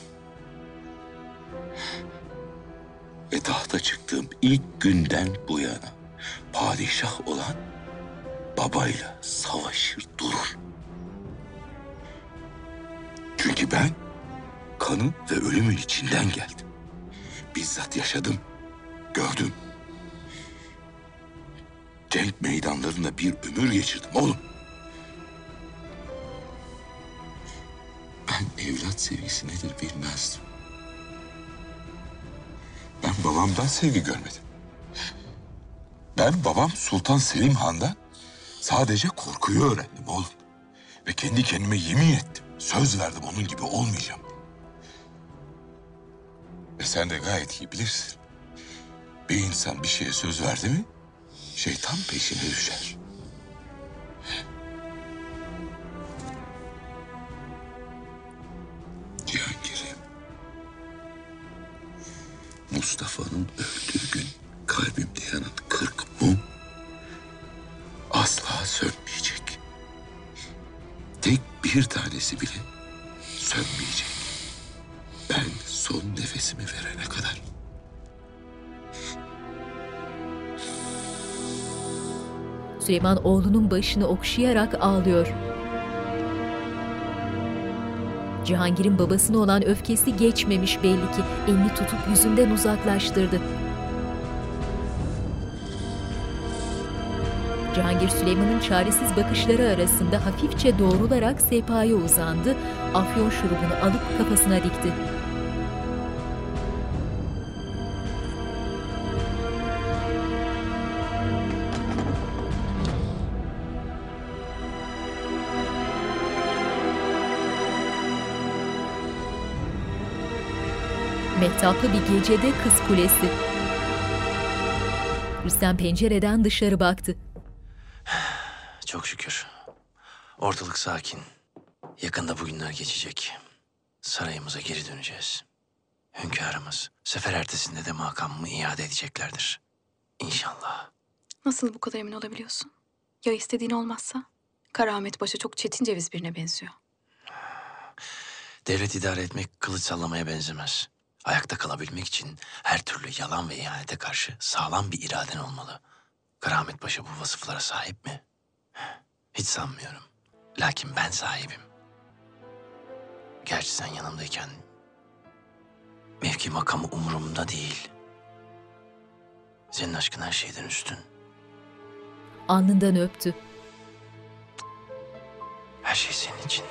Ve tahta çıktığım ilk günden bu yana padişah olan babayla savaşır durur. Çünkü ben kanın ve ölümün içinden geldim. Bizzat yaşadım, gördüm. Cenk meydanlarında bir ömür geçirdim oğlum. Ben evlat sevgisi nedir bilmezdim. Ben babamdan sevgi görmedim. Ben babam Sultan Selim Han'dan sadece korkuyu öğrendim oğlum. Ve kendi kendime yemin ettim. Söz verdim onun gibi olmayacağım. Ve sen de gayet iyi bilirsin. Bir insan bir şeye söz verdi mi şeytan peşine düşer. Mustafa'nın öldüğü gün kalbimde yanan kırk mum asla sönmeyecek. Tek bir tanesi bile sönmeyecek. Ben son nefesimi verene kadar. Süleyman oğlunun başını okşayarak ağlıyor. Cihangir'in babasına olan öfkesi geçmemiş belli ki. Elini tutup yüzünden uzaklaştırdı. Cihangir Süleyman'ın çaresiz bakışları arasında hafifçe doğrularak sehpaya uzandı, afyon şurubunu alıp kafasına dikti. Mehtaplı bir gecede Kız Kulesi. Rüstem pencereden dışarı baktı. Çok şükür. Ortalık sakin. Yakında bu günler geçecek. Sarayımıza geri döneceğiz. Hünkârımız sefer ertesinde de makamımı iade edeceklerdir. İnşallah. Nasıl bu kadar emin olabiliyorsun? Ya istediğin olmazsa? Karamet Paşa çok çetin ceviz birine benziyor. Devlet idare etmek kılıç sallamaya benzemez. Ayakta kalabilmek için her türlü yalan ve ihanete karşı sağlam bir iraden olmalı. Karamet Paşa bu vasıflara sahip mi? Hiç sanmıyorum. Lakin ben sahibim. Gerçi sen yanımdayken mevki makamı umurumda değil. Senin aşkın her şeyden üstün. Alnından öptü. Her şey senin için.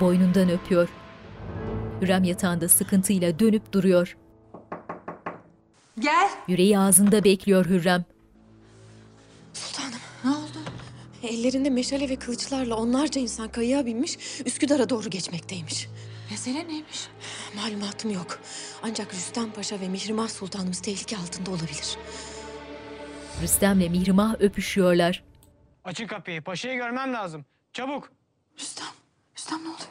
Boynundan öpüyor. Hürrem yatağında sıkıntıyla dönüp duruyor. Gel. Yüreği ağzında bekliyor Hürrem. Sultanım. Ne oldu? Ellerinde meşale ve kılıçlarla onlarca insan kayığa binmiş, Üsküdar'a doğru geçmekteymiş. Mesele neymiş? Malumatım yok. Ancak Rüstem Paşa ve Mihrimah Sultanımız tehlike altında olabilir. Rüstem'le Mihrimah öpüşüyorlar. Açın kapıyı. Paşayı görmem lazım. Çabuk. Rüstem ne oluyor?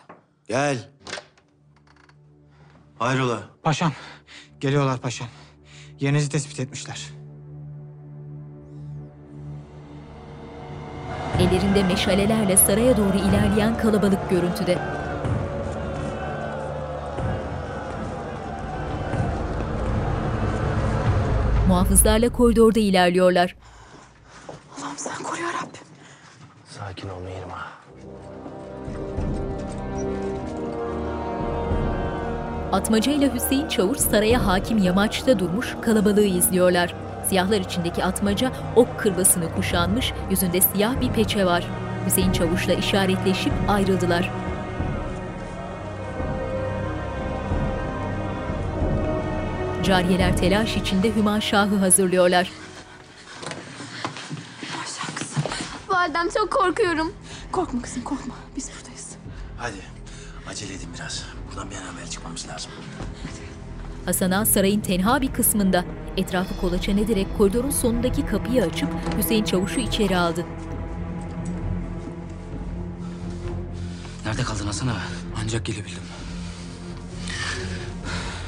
Gel. Hayrola? Paşam. Geliyorlar paşam. Yerinizi tespit etmişler. Ellerinde meşalelerle saraya doğru ilerleyen kalabalık görüntüde. Muhafızlarla koridorda ilerliyorlar. Allah'ım sen koru ya Rabbim. Sakin ol Mihrimah. Atmaca ile Hüseyin Çavuş saraya hakim yamaçta durmuş kalabalığı izliyorlar. Siyahlar içindeki atmaca ok kırbasını kuşanmış, yüzünde siyah bir peçe var. Hüseyin Çavuş'la işaretleşip ayrıldılar. Cariyeler telaş içinde Hüma Şah'ı hazırlıyorlar. Validem çok korkuyorum. Korkma kızım korkma. Biz buradayız. Hadi acele edin biraz. Buradan bir an evvel çıkmamız lazım. Hasan Ağa sarayın tenha bir kısmında etrafı kolaçan ederek koridorun sonundaki kapıyı açıp Hüseyin Çavuş'u içeri aldı. Nerede kaldın Hasan Ağa? Ancak gelebildim.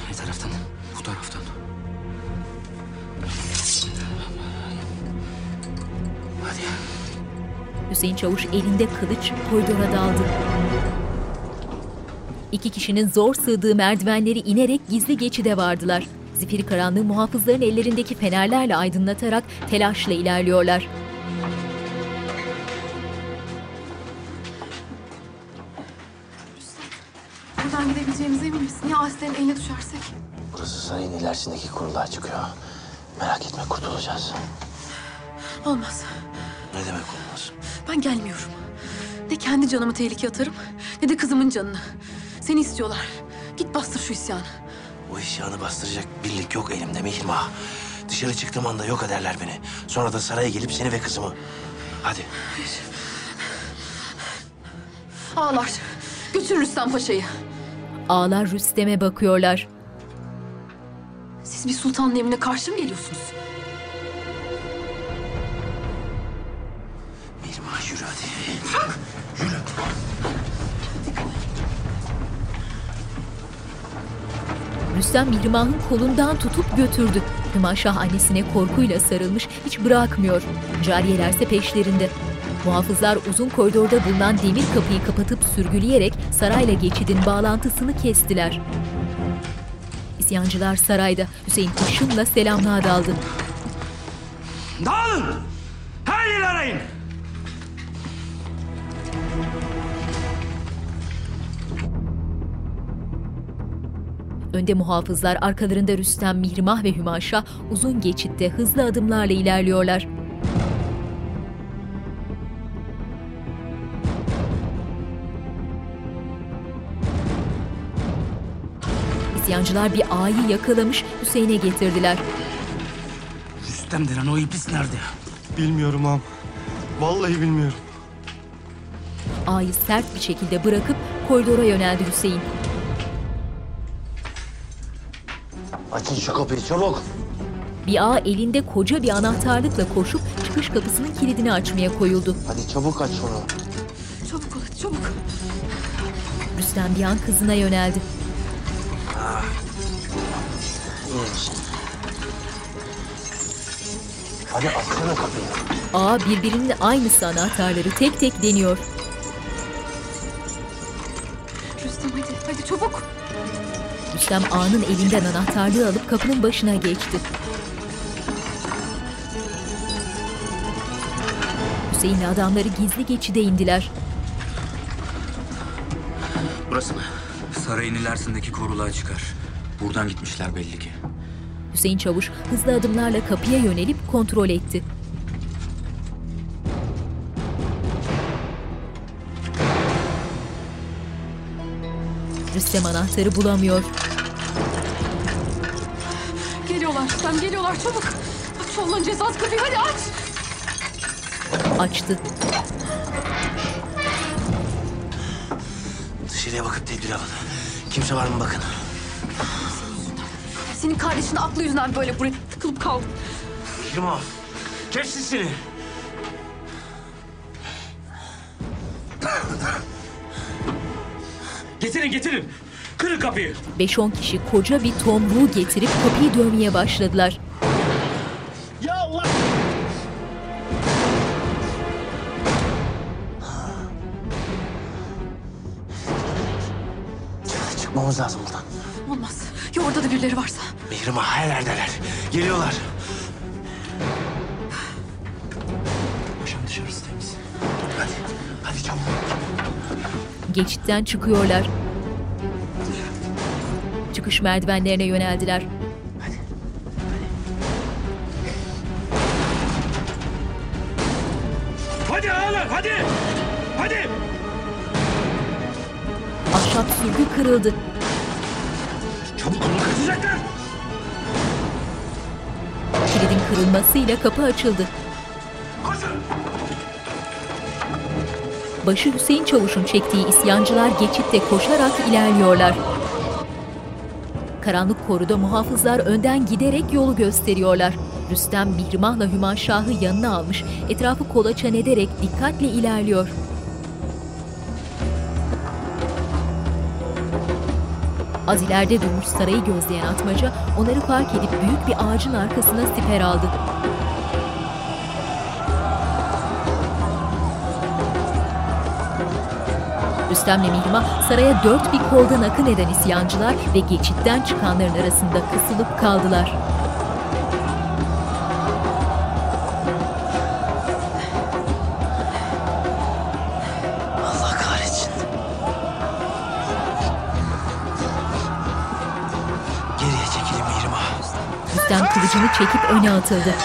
Ne taraftan? Bu taraftan. Hadi. Hüseyin Çavuş elinde kılıç koridora daldı. İki kişinin zor sığdığı merdivenleri inerek gizli geçide vardılar. Zifiri karanlığı muhafızların ellerindeki fenerlerle aydınlatarak telaşla ilerliyorlar. Buradan gidebileceğimize emin misin? Ya Aslı'nın eline düşersek? Burası sarayın ilerisindeki kuruluğa çıkıyor. Merak etme kurtulacağız. Olmaz. Ne demek olmaz? Ben gelmiyorum. Ne kendi canımı tehlikeye atarım ne de kızımın canını. Seni istiyorlar. Git bastır şu isyanı. O isyanı bastıracak birlik yok elimde Mihrimah. Dışarı çıktığım anda yok ederler beni. Sonra da saraya gelip seni ve kızımı. Hadi. Ağlar. Götür Rüstem Paşa'yı. Ağlar Rüstem'e bakıyorlar. Siz bir sultanın emrine karşı mı geliyorsunuz? Mihrimah yürü hadi. Rüstem Mihrimah'ın kolundan tutup götürdü. Hümaşah annesine korkuyla sarılmış, hiç bırakmıyor. Cariyelerse peşlerinde. Muhafızlar uzun koridorda bulunan demir kapıyı kapatıp sürgüleyerek sarayla geçidin bağlantısını kestiler. İsyancılar sarayda. Hüseyin hışımla selamlığa daldı. Dağılın! Her yeri arayın! Önde muhafızlar, arkalarında Rüstem, Mihrimah ve Hümaşa uzun geçitte hızlı adımlarla ilerliyorlar. İsyancılar bir ağayı yakalamış Hüseyin'e getirdiler. Rüstem denen o iblis nerede? Bilmiyorum ağam. Vallahi bilmiyorum. Ağayı sert bir şekilde bırakıp koridora yöneldi Hüseyin. Açın şu kapıyı çabuk. Bir ağa elinde koca bir anahtarlıkla koşup çıkış kapısının kilidini açmaya koyuldu. Hadi çabuk aç şunu. Çabuk ol, çabuk. Rüstem bir an kızına yöneldi. İyi misin? Hadi açsana kapıyı. Ağa birbirinin aynısı anahtarları tek tek deniyor. Rüstem ağanın elinden anahtarlığı alıp kapının başına geçti. Hüseyin'le adamları gizli geçide indiler. Burası mı? Sarayın ilerisindeki koruluğa çıkar. Buradan gitmişler belli ki. Hüseyin Çavuş hızlı adımlarla kapıya yönelip kontrol etti. Rüstem anahtarı bulamıyor. Geliyorlar Rüstem, geliyorlar çabuk. Aç Allah'ın cezası kapıyı, hadi aç. Açtı. Dışarıya bakıp tedbir alın. Kimse var mı bakın. Senin kardeşin aklı yüzünden böyle buraya tıkılıp kaldı. Mihrimah. Kes sesini. Getirin getirin! Kırın kapıyı! 5-10 kişi koca bir tomruğu getirip kapıyı dövmeye başladılar. Ya Allah! Çıkmamız lazım buradan. Olmaz. Ya orada da birileri varsa? Mihrimah her yerdeler. Geliyorlar. Paşam dışarısı temiz. Hadi, hadi çabuk. Geçitten çıkıyorlar. Merdivenlerine yöneldiler. Hadi ağalar hadi! Hadi! Ahşap sürgü kırıldı. Çabuk olun kaçacaklar! Kilidin kırılmasıyla kapı açıldı. Başı Hüseyin Çavuş'un çektiği isyancılar geçitte koşarak ilerliyorlar. Karanlık koruda muhafızlar önden giderek yolu gösteriyorlar. Rüstem Mihrimah'la Hümanşah'ı yanına almış, etrafı kolaçan ederek dikkatle ilerliyor. Az ileride durmuş sarayı gözleyen atmaca onları fark edip büyük bir ağacın arkasına siper aldı. Rüstem'le Mihrimah saraya dört bir koldan akın eden isyancılar ve geçitten çıkanların arasında kısılıp kaldılar. Allah kahretsin. Geriye çekilin Mihrimah. Rüstem kılıcını çekip öne atıldı.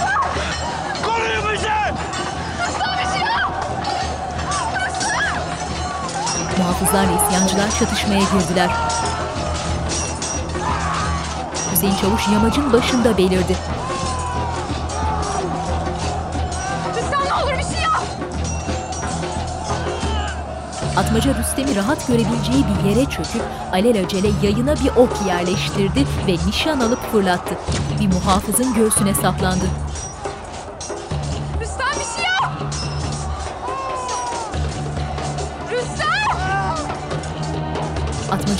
Muhafızlarla isyancılar çatışmaya girdiler. Hüseyin Çavuş yamacın başında belirdi. Rüstem ne olur bir şey yap! Atmaca Rüstem'i rahat görebileceği bir yere çöküp alelacele yayına bir ok yerleştirdi ve nişan alıp fırlattı. Bir muhafızın göğsüne saplandı.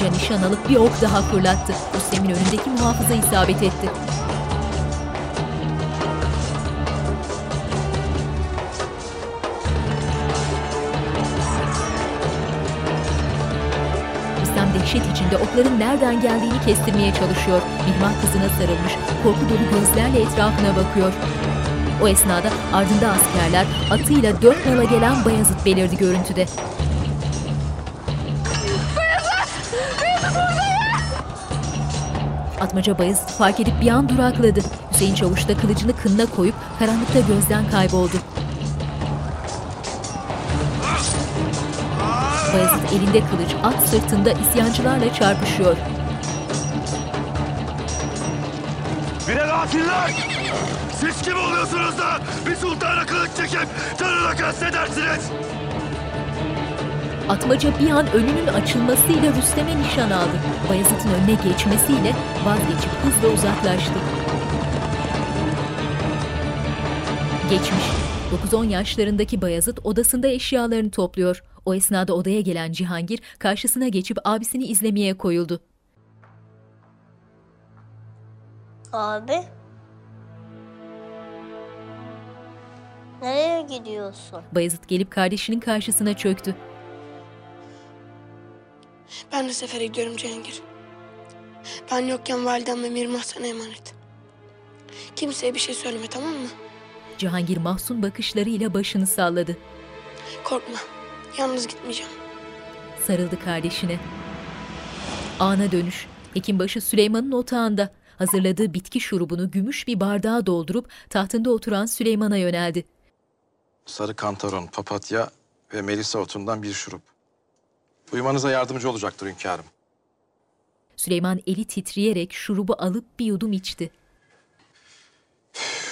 Atmaca nişan alıp bir ok daha fırlattı. Rüstem'in önündeki muhafıza isabet etti. Rüstem dehşet içinde okların nereden geldiğini kestirmeye çalışıyor. Mihmah kızına sarılmış, korku dolu gözlerle etrafına bakıyor. O esnada ardında askerler atıyla dört nala gelen Bayezid belirdi görüntüde. Atmaca Bayezid fark edip bir an durakladı. Hüseyin Çavuş da kılıcını kınına koyup karanlıkta gözden kayboldu. Bayezid elinde kılıç, at sırtında isyancılarla çarpışıyor. Bire katiller! Siz kim oluyorsunuz da bir sultana kılıç çekip canına kastedersiniz? Atmaca bir an önünün açılmasıyla Rüstem'e nişan aldı. Bayezid'in önüne geçmesiyle vazgeçip hızla uzaklaştı. Geçmiş. 9-10 yaşlarındaki Bayezid odasında eşyalarını topluyor. O esnada odaya gelen Cihangir karşısına geçip abisini izlemeye koyuldu. Abi. Nereye gidiyorsun? Bayezid gelip kardeşinin karşısına çöktü. Ben de sefere gidiyorum Cihangir. Ben yokken validem ve Mirmah sana emanet. Kimseye bir şey söyleme tamam mı? Cihangir mahzun bakışlarıyla başını salladı. Korkma. Yalnız gitmeyeceğim. Sarıldı kardeşine. Ana dönüş. Hekimbaşı Süleyman'ın otağında. Hazırladığı bitki şurubunu gümüş bir bardağa doldurup tahtında oturan Süleyman'a yöneldi. Sarı kantaron, papatya ve melisa otundan bir şurup. Uyumanıza yardımcı olacaktır hünkârım. Süleyman eli titreyerek şurubu alıp bir yudum içti.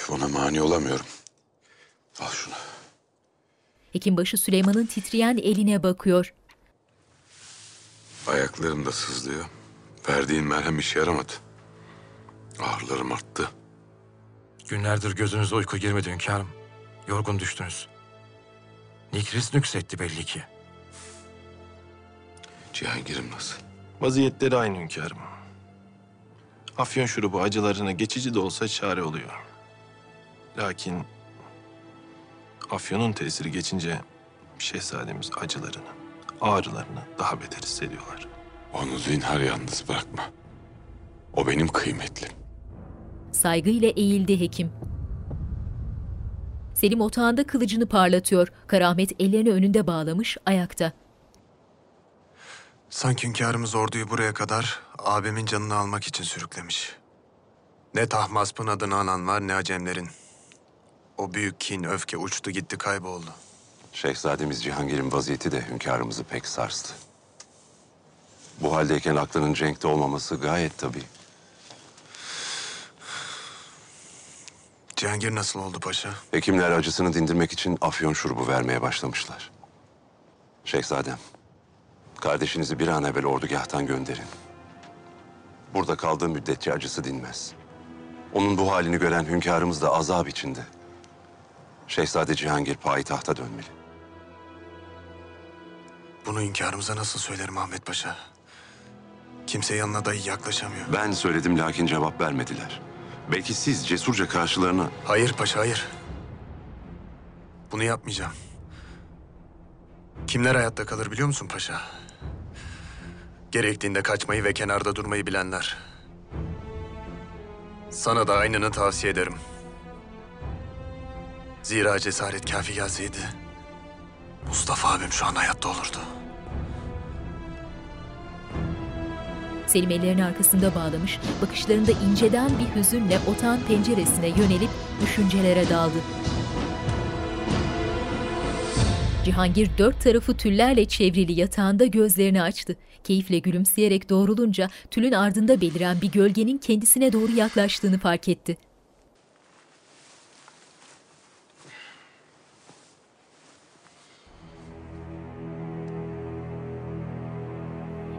Buna mani olamıyorum. Al şunu. Hekimbaşı Süleyman'ın titreyen eline bakıyor. Ayaklarım da sızlıyor. Verdiğin merhem işe yaramadı. Ağrılarım arttı. Günlerdir gözünüze uyku girmedi hünkârım. Yorgun düştünüz. Nikris nüksetti belli ki. Cihangir'im nasıl? Vaziyetleri aynı hünkârım. Afyon şurubu acılarına geçici de olsa çare oluyor. Lakin afyonun tesiri geçince şehzademiz acılarını, ağrılarını daha beter hissediyorlar. Onu zinhar yalnız bırakma. O benim kıymetlim. Saygıyla eğildi hekim. Selim otağında kılıcını parlatıyor. Karamet ellerini önünde bağlamış, ayakta. Sanki hünkârımız orduyu buraya kadar abimin canını almak için sürüklemiş. Ne Tahmasp'ın adını anan var ne Acemlerin. O büyük kin, öfke uçtu gitti kayboldu. Şehzademiz Cihangir'in vaziyeti de hünkârımızı pek sarstı. Bu haldeyken aklının cenkte olmaması gayet tabii. Cihangir nasıl oldu paşa? Hekimler acısını dindirmek için afyon şurubu vermeye başlamışlar. Şehzadem, kardeşinizi bir an evvel ordugahtan gönderin. Burada kaldığı müddetçe acısı dinmez. Onun bu halini gören hünkârımız da azap içinde. Şehzade Cihangir payitahta dönmeli. Bunu hünkârımıza nasıl söylerim Ahmet Paşa? Kimse yanına dahi yaklaşamıyor. Ben söyledim lakin cevap vermediler. Belki siz cesurca karşılarına... Hayır paşa hayır. Bunu yapmayacağım. Kimler hayatta kalır biliyor musun paşa? Gerektiğinde kaçmayı ve kenarda durmayı bilenler. Sana da aynını tavsiye ederim. Zira cesaret kafi gelseydi Mustafa abim şu an hayatta olurdu. Selim ellerini arkasında bağlamış, bakışlarında inceden bir hüzünle otağın penceresine yönelip düşüncelere daldı. Cihangir dört tarafı tüllerle çevrili yatağında gözlerini açtı. Keyifle gülümseyerek doğrulunca tülün ardında beliren bir gölgenin kendisine doğru yaklaştığını fark etti.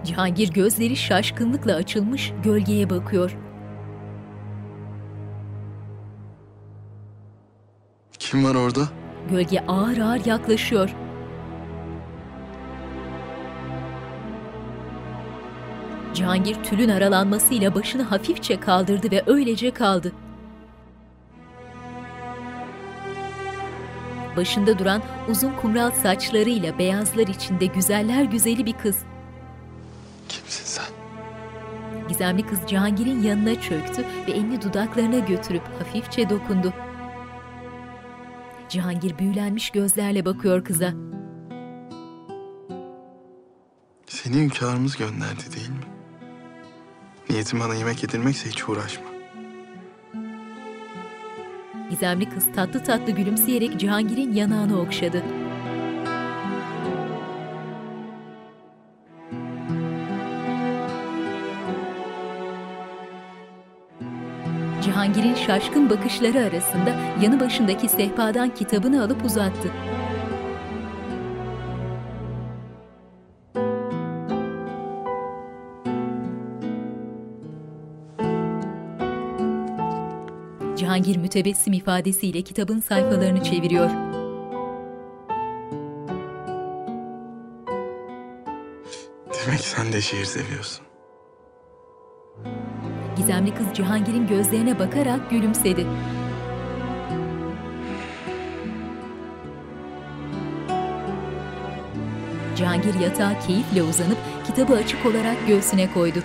Cihangir gözleri şaşkınlıkla açılmış gölgeye bakıyor. Kim var orada? Gölge ağır ağır yaklaşıyor. Cihangir tülün aralanmasıyla başını hafifçe kaldırdı ve öylece kaldı. Başında duran uzun kumral saçlarıyla beyazlar içinde güzeller güzeli bir kız. Kimsin sen? Gizemli kız Cihangir'in yanına çöktü ve elini dudaklarına götürüp hafifçe dokundu. Cihangir büyülenmiş gözlerle bakıyor kıza. Seni hünkârımız gönderdi değil mi? Niyetim bana yemek yedirmekse hiç uğraşma. Gizemli kız tatlı tatlı gülümseyerek Cihangir'in yanağını okşadı. Cihangir'in şaşkın bakışları arasında yanı başındaki sehpadan kitabını alıp uzattı. Cihangir mütebessim ifadesiyle kitabın sayfalarını çeviriyor. Demek sen de şiir seviyorsun. Gizemli kız Cihangir'in gözlerine bakarak gülümsedi. Cihangir yatağa keyifle uzanıp kitabı açık olarak göğsüne koydu.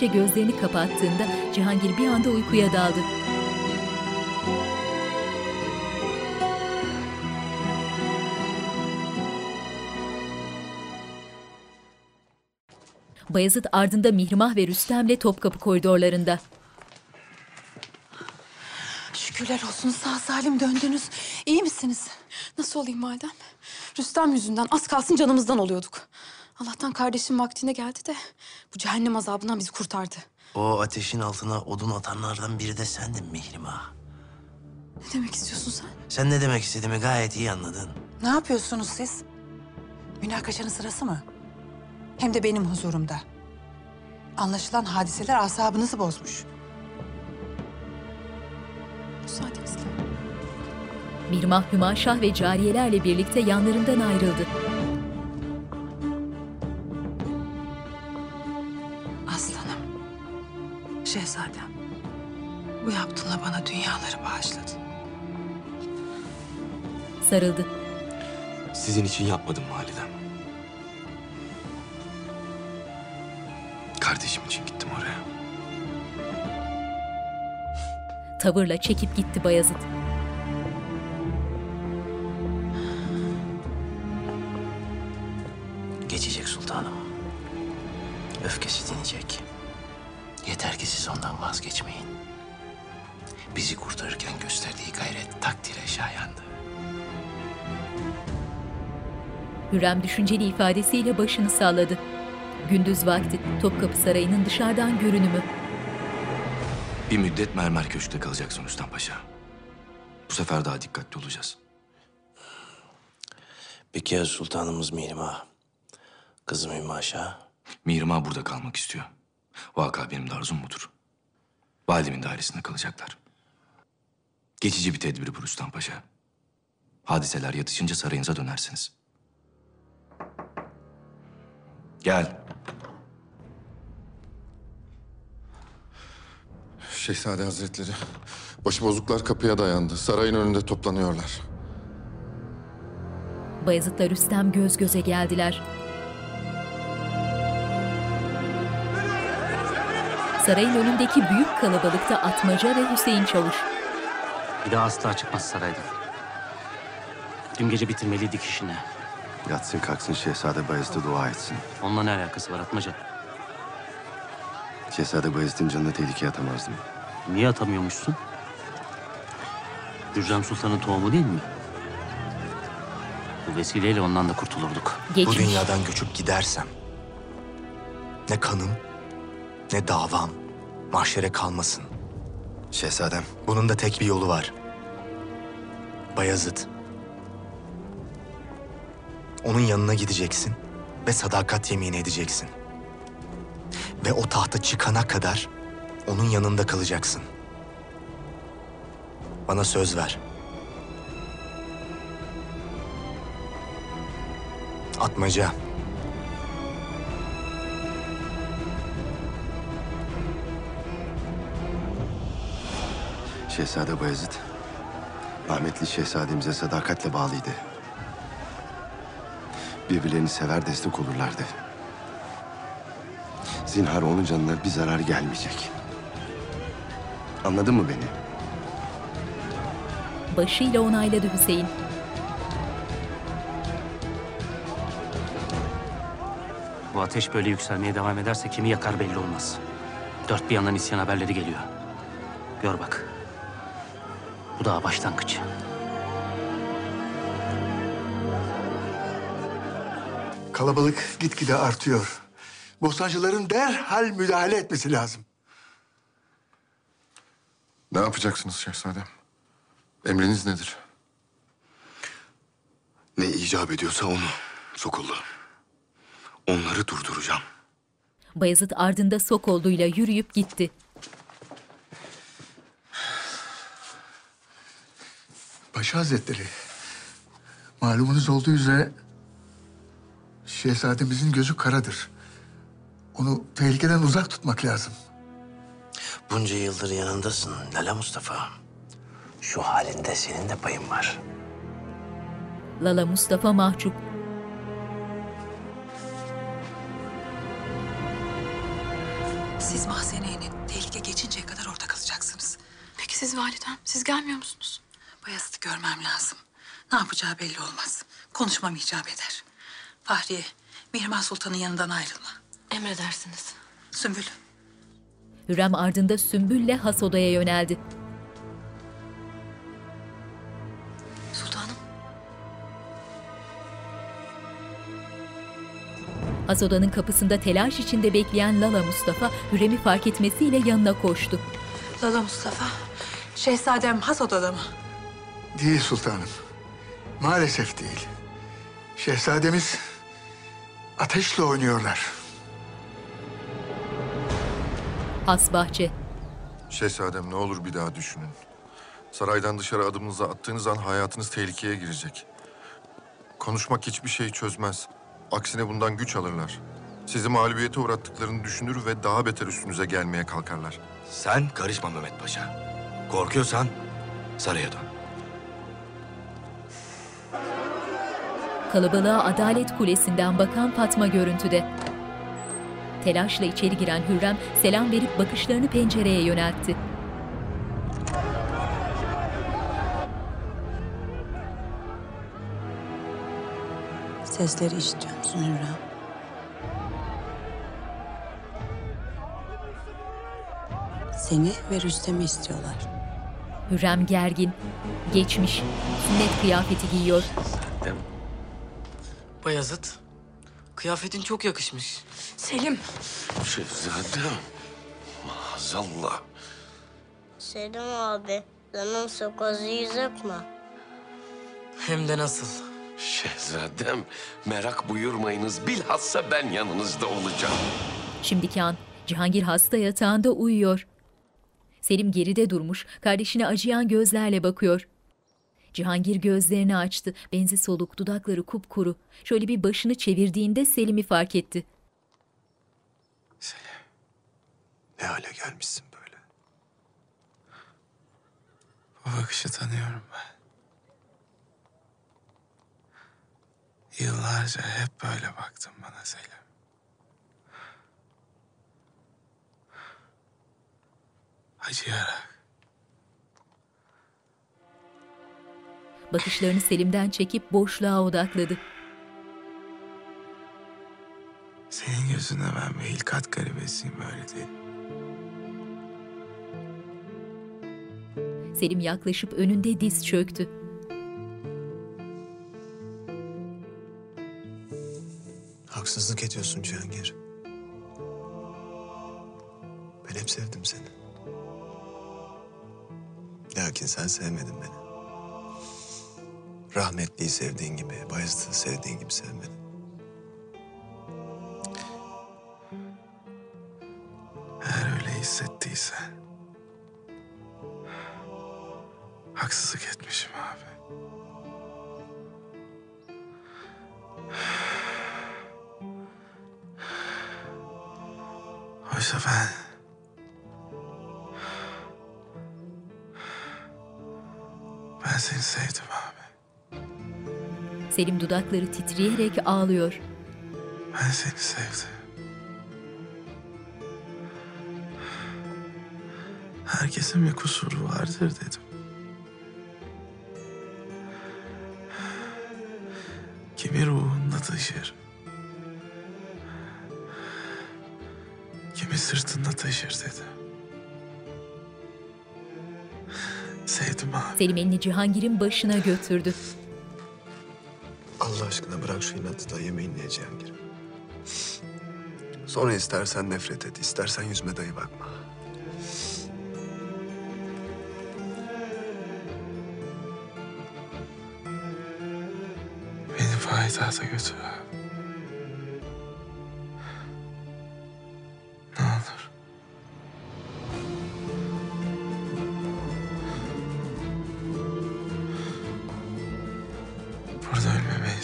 Nazikçe gözlerini kapattığında Cihangir bir anda uykuya daldı. Bayezid ardında Mihrimah ve Rüstem'le Topkapı koridorlarında. Şükürler olsun sağ salim döndünüz. İyi misiniz? Nasıl olayım validem? Rüstem yüzünden az kalsın canımızdan oluyorduk. Allah'tan kardeşim vaktinde geldi de bu cehennem azabından bizi kurtardı. O ateşin altına odun atanlardan biri de sendin Mihrimah. Ne demek istiyorsun sen? Sen ne demek istediğimi gayet iyi anladın. Ne yapıyorsunuz siz? Münakaşanın sırası mı? Hem de benim huzurumda. Anlaşılan hadiseler asabınızı bozmuş. Müsaadenizle. Mihrimah, Hümaşah ve cariyelerle birlikte yanlarından ayrıldı. Şehzadem. Bu yaptığınla bana dünyaları bağışladın. Sarıldı. Sizin için yapmadım validem. Kardeşim için gittim oraya. Tavırla çekip gitti Bayezid. Geçecek sultanım. Öfkesi dinecek. Yeter ki siz ondan vazgeçmeyin. Bizi kurtarırken gösterdiği gayret takdire şayandı. Hürrem düşünceli ifadesiyle başını salladı. Gündüz vakti Topkapı Sarayı'nın dışarıdan görünümü. Bir müddet mermer köşkte kalacaksın Rüstem Paşa. Bu sefer daha dikkatli olacağız. Peki ya sultanımız Mihrimah? Kızım Hümaşa? Mihrimah burada kalmak istiyor. Vaka benim de arzum budur. Validemin dairesinde kalacaklar. Geçici bir tedbir bu Rüstem Paşa. Hadiseler yatışınca sarayınıza dönersiniz. Gel. Şehzade Hazretleri, başıbozuklar kapıya dayandı. Sarayın önünde toplanıyorlar. Bayezid'le Rüstem göz göze geldiler. Sarayın önündeki büyük kalabalıkta Atmaca ve Hüseyin Çavuş. Bir daha asla çıkmaz saraydan. Dün gece bitirmeliydik işini. Yatsın kalksın Şehzade Bayezid'e dua etsin. Onunla ne alakası var Atmaca? Şehzade Bayezid'in canını tehlikeye atamazdım. Niye atamıyormuşsun? Hürrem Sultan'ın tohumu değil mi? Bu vesileyle ondan da kurtulurduk. Bu dünyadan göçüp gidersem ne kanım ne davam mahşere kalmasın. Şehzadem bunun da tek bir yolu var. Bayezid. Onun yanına gideceksin ve sadakat yemini edeceksin. Ve o tahta çıkana kadar onun yanında kalacaksın. Bana söz ver. Atmaca. Şehzade Bayezid, rahmetli şehzademize sadakatle bağlıydı. Birbirlerini sever destek olurlardı. Zinhar onun canına bir zarar gelmeyecek. Anladın mı beni? Başıyla onayladı Hüseyin. Bu ateş böyle yükselmeye devam ederse kimi yakar belli olmaz. Dört bir yandan isyan haberleri geliyor. Gör bak. Bu daha başlangıç. Kalabalık gitgide artıyor. Bostancıların derhal müdahale etmesi lazım. Ne yapacaksınız şehzadem? Emriniz nedir? Ne icap ediyorsa onu Sokullu. Onları durduracağım. Bayezid ardında Sokollu'yla yürüyüp gitti. Paşa Hazretleri, malumunuz olduğu üzere şehzademizin gözü karadır. Onu tehlikeden uzak tutmak lazım. Bunca yıldır yanındasın Lala Mustafa. Şu halinde senin de payın var. Lala Mustafa mahcup. Siz mahzeneye inin. Tehlike geçinceye kadar orada kalacaksınız. Peki siz validem? Siz gelmiyor musunuz? Bayezid'i görmem lazım. Ne yapacağı belli olmaz. Konuşmam icap eder. Fahriye, Mihrimah Sultan'ın yanından ayrılma. Emredersiniz. Sümbül, Hürrem ardında Sümbül'le has odaya yöneldi. Sultanım. Has odanın kapısında telaş içinde bekleyen Lala Mustafa Hürrem'i fark etmesiyle yanına koştu. Lala Mustafa, şehzadem has odada mı? Değil sultanım. Maalesef değil. Şehzademiz ateşle oynuyorlar. Has bahçe. Şehzadem ne olur bir daha düşünün. Saraydan dışarı adımınızı attığınız an hayatınız tehlikeye girecek. Konuşmak hiçbir şeyi çözmez. Aksine bundan güç alırlar. Sizi mağlubiyete uğrattıklarını düşünür ve daha beter üstünüze gelmeye kalkarlar. Sen karışma Mehmet Paşa. Korkuyorsan saraya dön. Kalabalığa Adalet Kulesi'nden bakan Fatma görüntüde. Telaşla içeri giren Hürrem selam verip bakışlarını pencereye yöneltti. Sesleri işitiyor musun Hürrem? Seni ve Rüstem'i istiyorlar. Hürrem gergin. Geçmiş. Sünnet kıyafeti giyiyor. Bayazıt, kıyafetin çok yakışmış. Selim. Şehzadem. Maazallah. Selim abi, canım çok acıyacak mı? Hem de nasıl? Şehzadem merak buyurmayınız. Bilhassa ben yanınızda olacağım. Şimdiki an Cihangir hasta yatağında uyuyor. Selim geride durmuş, kardeşine acıyan gözlerle bakıyor. Cihangir gözlerini açtı. Benzi soluk, dudakları kupkuru. Şöyle bir başını çevirdiğinde Selim'i fark etti. Ne hale gelmişsin böyle? Bu bakışı tanıyorum ben. Yıllarca hep böyle baktın bana Selim. Acıyarak. Bakışlarını Selim'den çekip boşluğa odakladı. Senin gözünde ben bir hilkat garibesiyim öyle değil. Selim yaklaşıp önünde diz çöktü. Haksızlık ediyorsun Cihangir. Ben hep sevdim seni. Lakin sen sevmedin beni. Rahmetliyi sevdiğin gibi, Bayezid'i sevdiğin gibi sevmedin. Eğer öyle hissettiyse... Haksızlık etmişim abi. Oysa ben... Ben seni sevdim abi. Selim dudakları titreyerek ağlıyor. Ben seni sevdim. Herkesin bir kusuru vardır dedim. Kimi ruhunda taşır. Kimi sırtında taşır dedi. Sevdim abi. Selim elini Cihangir'in başına götürdü. Bırak şu inatı da yemeğini ye Cihangir. Sonra istersen nefret et, istersen yüzme dahi bakma. Beni payitahta götür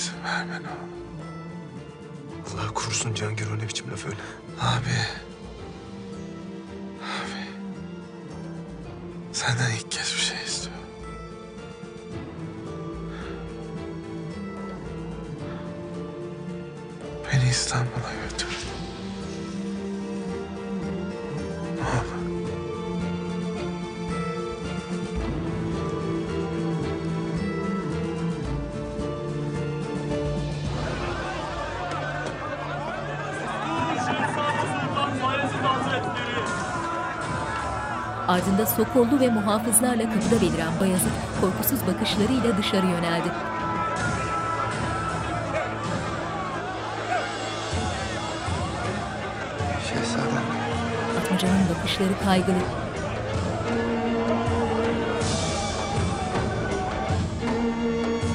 izin verme ne olur. Allah korusun Cihangir o ne biçim laf öyle. Abi. Abi. Senden ilk kez bir Ardında Sokollu ve muhafızlarla kapıda beliren Bayezid korkusuz bakışlarıyla dışarı yöneldi. Şehzadem. Atmaca'nın bakışları kaygılı.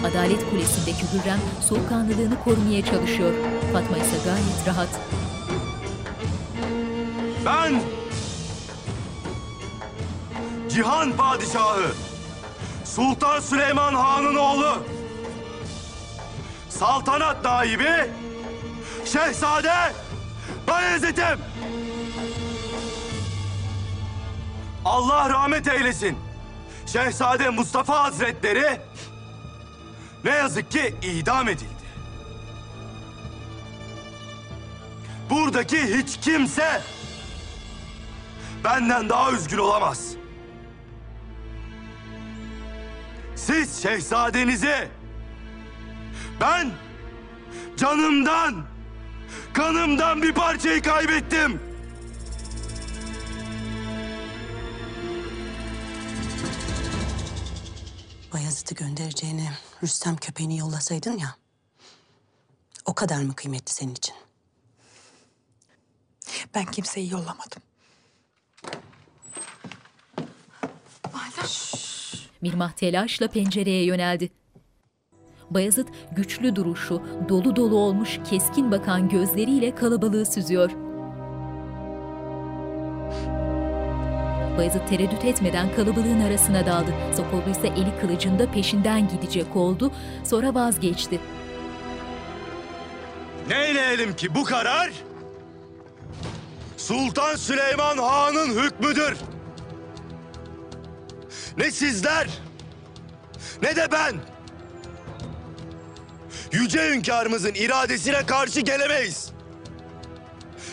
Adalet Kulesi'ndeki Hürrem soğukkanlılığını korumaya çalışıyor. Fatma ise gayet rahat. Ben Cihan Padişahı Sultan Süleyman Han'ın oğlu saltanat naibi Şehzade Bayezid'im. Allah rahmet eylesin. Şehzade Mustafa Hazretleri ne yazık ki idam edildi. Buradaki hiç kimse benden daha üzgün olamaz. Şehzadenizi ben canımdan, kanımdan bir parçayı kaybettim. Bayezid'i göndereceğine Rüstem köpeğini yollasaydın ya. O kadar mı kıymetli senin için? Ben kimseyi yollamadım. Mirmah telaşla pencereye yöneldi. Bayezid güçlü duruşu, dolu dolu olmuş keskin bakan gözleriyle kalabalığı süzüyor. Bayezid tereddüt etmeden kalabalığın arasına daldı. Sokollu ise eli kılıcında peşinden gidecek oldu, sonra vazgeçti. Neyleyelim ki bu karar Sultan Süleyman Han'ın hükmüdür. Ne sizler ne de ben yüce hünkârımızın iradesine karşı gelemeyiz.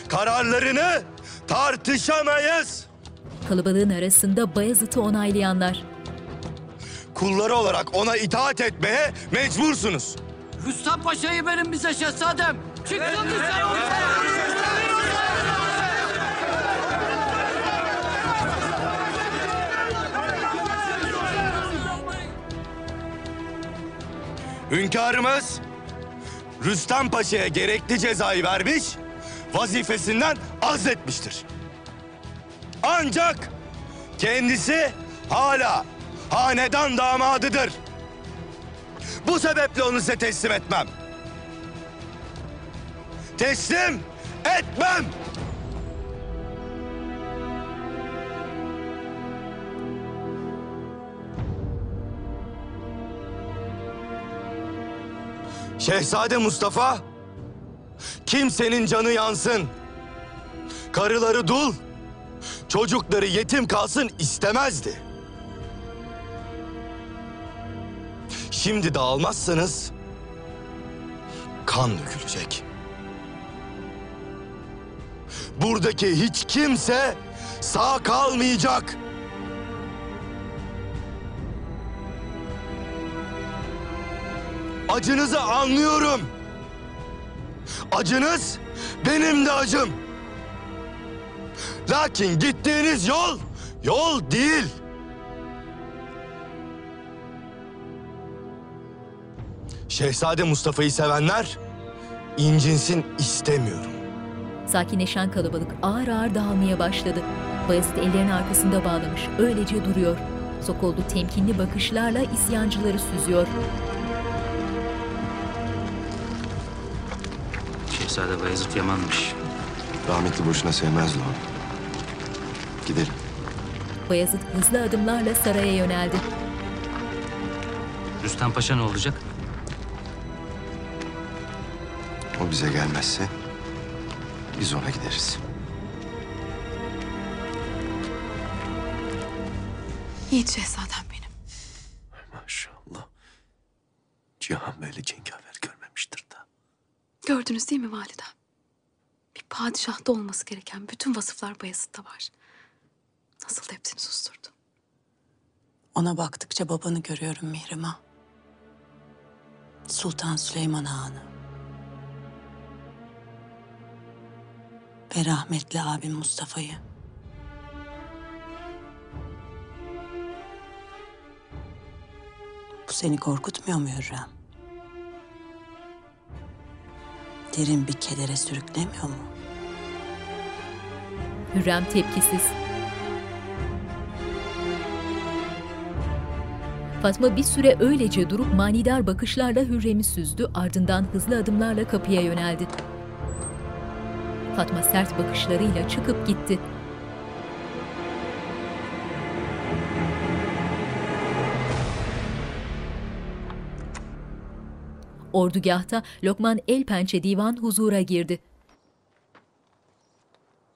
Kararlarını tartışamayız. Kalabalığın arasında Bayezid'i onaylayanlar. Kulları olarak ona itaat etmeye mecbursunuz. Rüstem Paşa'yı verin bize şehzadem. Çıksın dışarı Hünkârımız Rüstem Paşa'ya gerekli cezayı vermiş, vazifesinden azletmiştir. Ancak kendisi hala hanedan damadıdır. Bu sebeple onu size teslim etmem. Teslim etmem. Şehzade Mustafa kimsenin canı yansın. Karıları dul, çocukları yetim kalsın istemezdi. Şimdi dağılmazsanız kan dökülecek. Buradaki hiç kimse sağ kalmayacak. Acınızı anlıyorum. Acınız benim de acım. Lakin gittiğiniz yol yol değil. Şehzade Mustafa'yı sevenler incinsin istemiyorum. Sakinleşen kalabalık ağır ağır dağılmaya başladı. Bayezid ellerini arkasında bağlamış, öylece duruyor. Sokollu temkinli bakışlarla isyancıları süzüyor. Şehzade Bayezid Yaman'mış. Rahmetli boşuna sevmezdi onu. Gidelim. Bayezid hızlı adımlarla saraya yöneldi. Rüstem Paşa ne olacak? O bize gelmezse biz ona gideriz. Yiğit şehzadem benim. Maşallah. Cihan böyle da. Gördünüz değil mi validem? Bir padişahta olması gereken bütün vasıflar Bayezid'de var. Nasıl da hepsini susturdu. Ona baktıkça babanı görüyorum Mihrimah. Sultan Süleyman Han'ı. Ve rahmetli abim Mustafa'yı. Bu seni korkutmuyor mu Hürrem? Derin bir kedere sürüklemiyor mu? Hürrem tepkisiz. Fatma bir süre öylece durup manidar bakışlarla Hürrem'i süzdü, ardından hızlı adımlarla kapıya yöneldi. Fatma sert bakışlarıyla çıkıp gitti. Ordugahta Lokman Elpençe divan huzura girdi.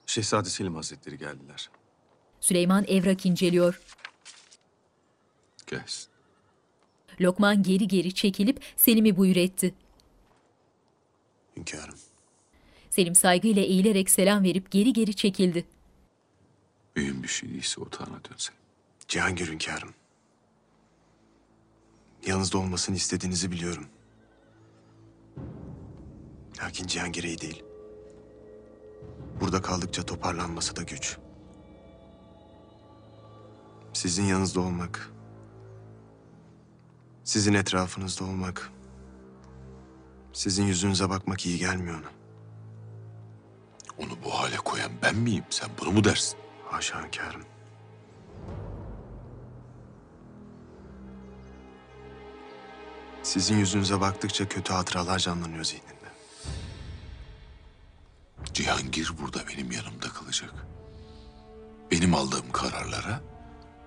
Şehzade Selim Hazretleri geldiler. Süleyman evrak inceliyor. Gelsin. Lokman geri geri çekilip Selim'i buyur etti. Hünkârım. Selim saygıyla eğilerek selam verip geri geri çekildi. Mühim bir şey değilse otağına dönse. Cihangir hünkârım. Yanınızda olmasını istediğinizi biliyorum. Lakin iyi değil. Burada kaldıkça toparlanması da güç. Sizin yanınızda olmak, sizin etrafınızda olmak Sizin yüzünüze bakmak iyi gelmiyor ona. Onu bu hale koyan ben miyim? Sen bunu mu dersin? Haşa hünkârım. Sizin yüzünüze baktıkça kötü hatıralar canlanıyor zihnimde. Cihangir burada benim yanımda kalacak. Benim aldığım kararlara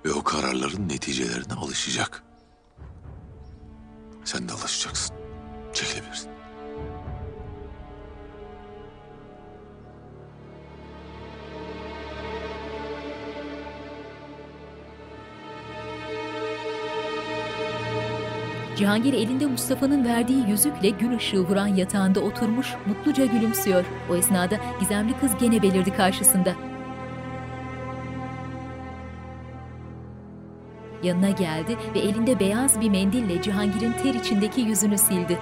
ve o kararların neticelerine alışacak. Sen de alışacaksın. Çekilebilirsin. Cihangir elinde Mustafa'nın verdiği yüzükle gün ışığı vuran yatağında oturmuş mutluca gülümsüyor. O esnada gizemli kız gene belirdi karşısında. Yanına geldi ve elinde beyaz bir mendille Cihangir'in ter içindeki yüzünü sildi.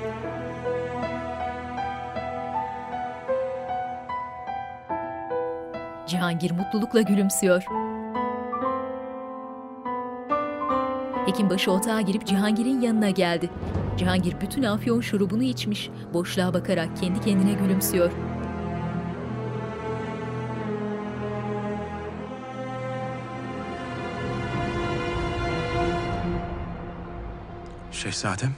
Cihangir mutlulukla gülümsüyor. Hekimbaşı otağa girip Cihangir'in yanına geldi. Cihangir bütün afyon şurubunu içmiş, boşluğa bakarak kendi kendine gülümsüyor. Şehzadem.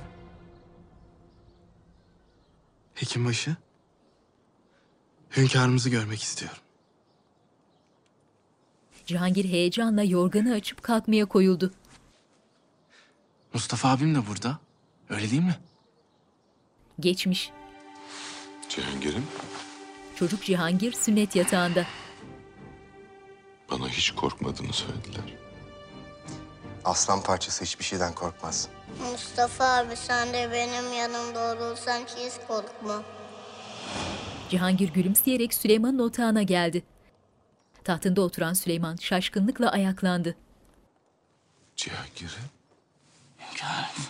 Hekimbaşı. Hünkârımızı görmek istiyorum. Cihangir heyecanla yorganı açıp kalkmaya koyuldu. Mustafa abim de burada. Öyle değil mi? Geçmiş. Cihangir'im Çocuk Cihangir sünnet yatağında. bana hiç korkmadığını söylediler. Aslan parçası hiçbir şeyden korkmaz. Mustafa abi sen de benim yanımda olursan hiç korkma. Cihangir gülümseyerek Süleyman'ın otağına geldi. Tahtında oturan Süleyman şaşkınlıkla ayaklandı. Cihangir'im Hünkârım.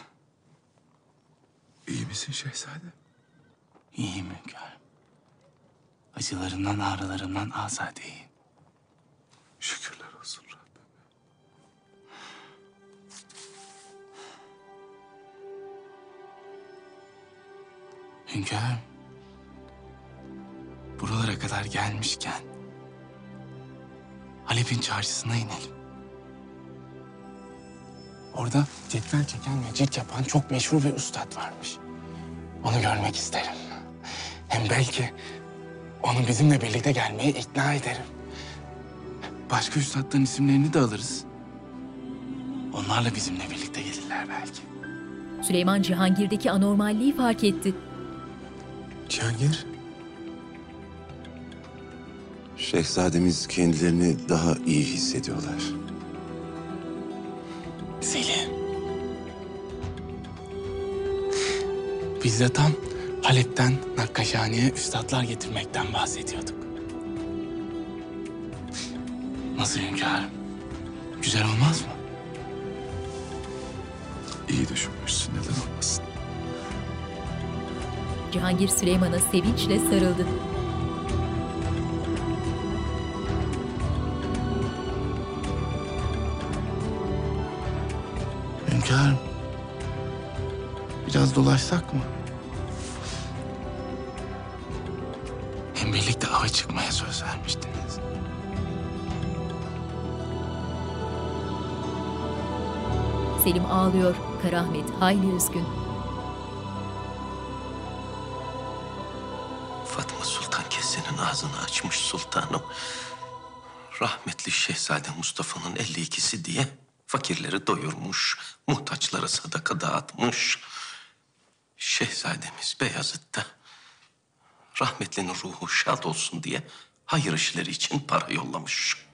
iyi misin şehzadem? İyiyim hünkârım. Acılarımdan, ağrılarımdan azadeyim. Şükürler olsun Rabbim. Hünkârım. Buralara kadar gelmişken Halep'in çarşısına inelim. Orada cetvel çeken ve cilt yapan çok meşhur bir üstad varmış. Onu görmek isterim. Hem belki onu bizimle birlikte gelmeye ikna ederim. Başka üstadların isimlerini de alırız. Onlarla bizimle birlikte gelirler belki. Süleyman Cihangir'deki anormalliği fark etti. Cihangir? Şehzademiz kendilerini daha iyi hissediyorlar. Selim. Biz de tam Halep'ten Nakkaşhane'ye üstadlar getirmekten bahsediyorduk. Nasıl hünkârım? Güzel olmaz mı? İyi düşünmüşsün neden olmasın. Cihangir Süleyman'a sevinçle sarıldı. Dolaşsak mı? Hem birlikte ava çıkmaya söz vermiştiniz. Selim ağlıyor. Karahmet hayli üzgün. Fatma Sultan kesenin ağzını açmış sultanım. Rahmetli Şehzade Mustafa'nın 52'si diye fakirleri doyurmuş, muhtaçlara sadaka dağıtmış. Şehzademiz Beyazıt da rahmetlinin ruhu şad olsun diye hayır işleri için para yollamış.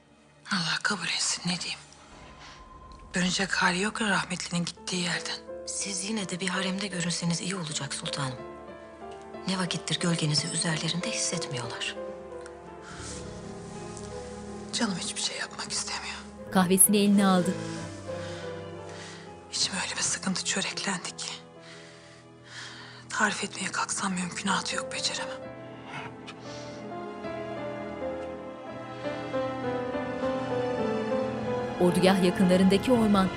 Allah kabul etsin ne diyeyim. Dönecek hali yok ya rahmetlinin gittiği yerden. Siz yine de bir haremde görünseniz iyi olacak sultanım. Ne vakittir gölgenizi üzerlerinde hissetmiyorlar. Canım hiçbir şey yapmak istemiyor. Kahvesini eline aldı. İçime öyle bir sıkıntı çöreklendi ki. Tarif etmeye kalksam mümkünatı yok beceremem. Ordugah yakınlarındaki orman.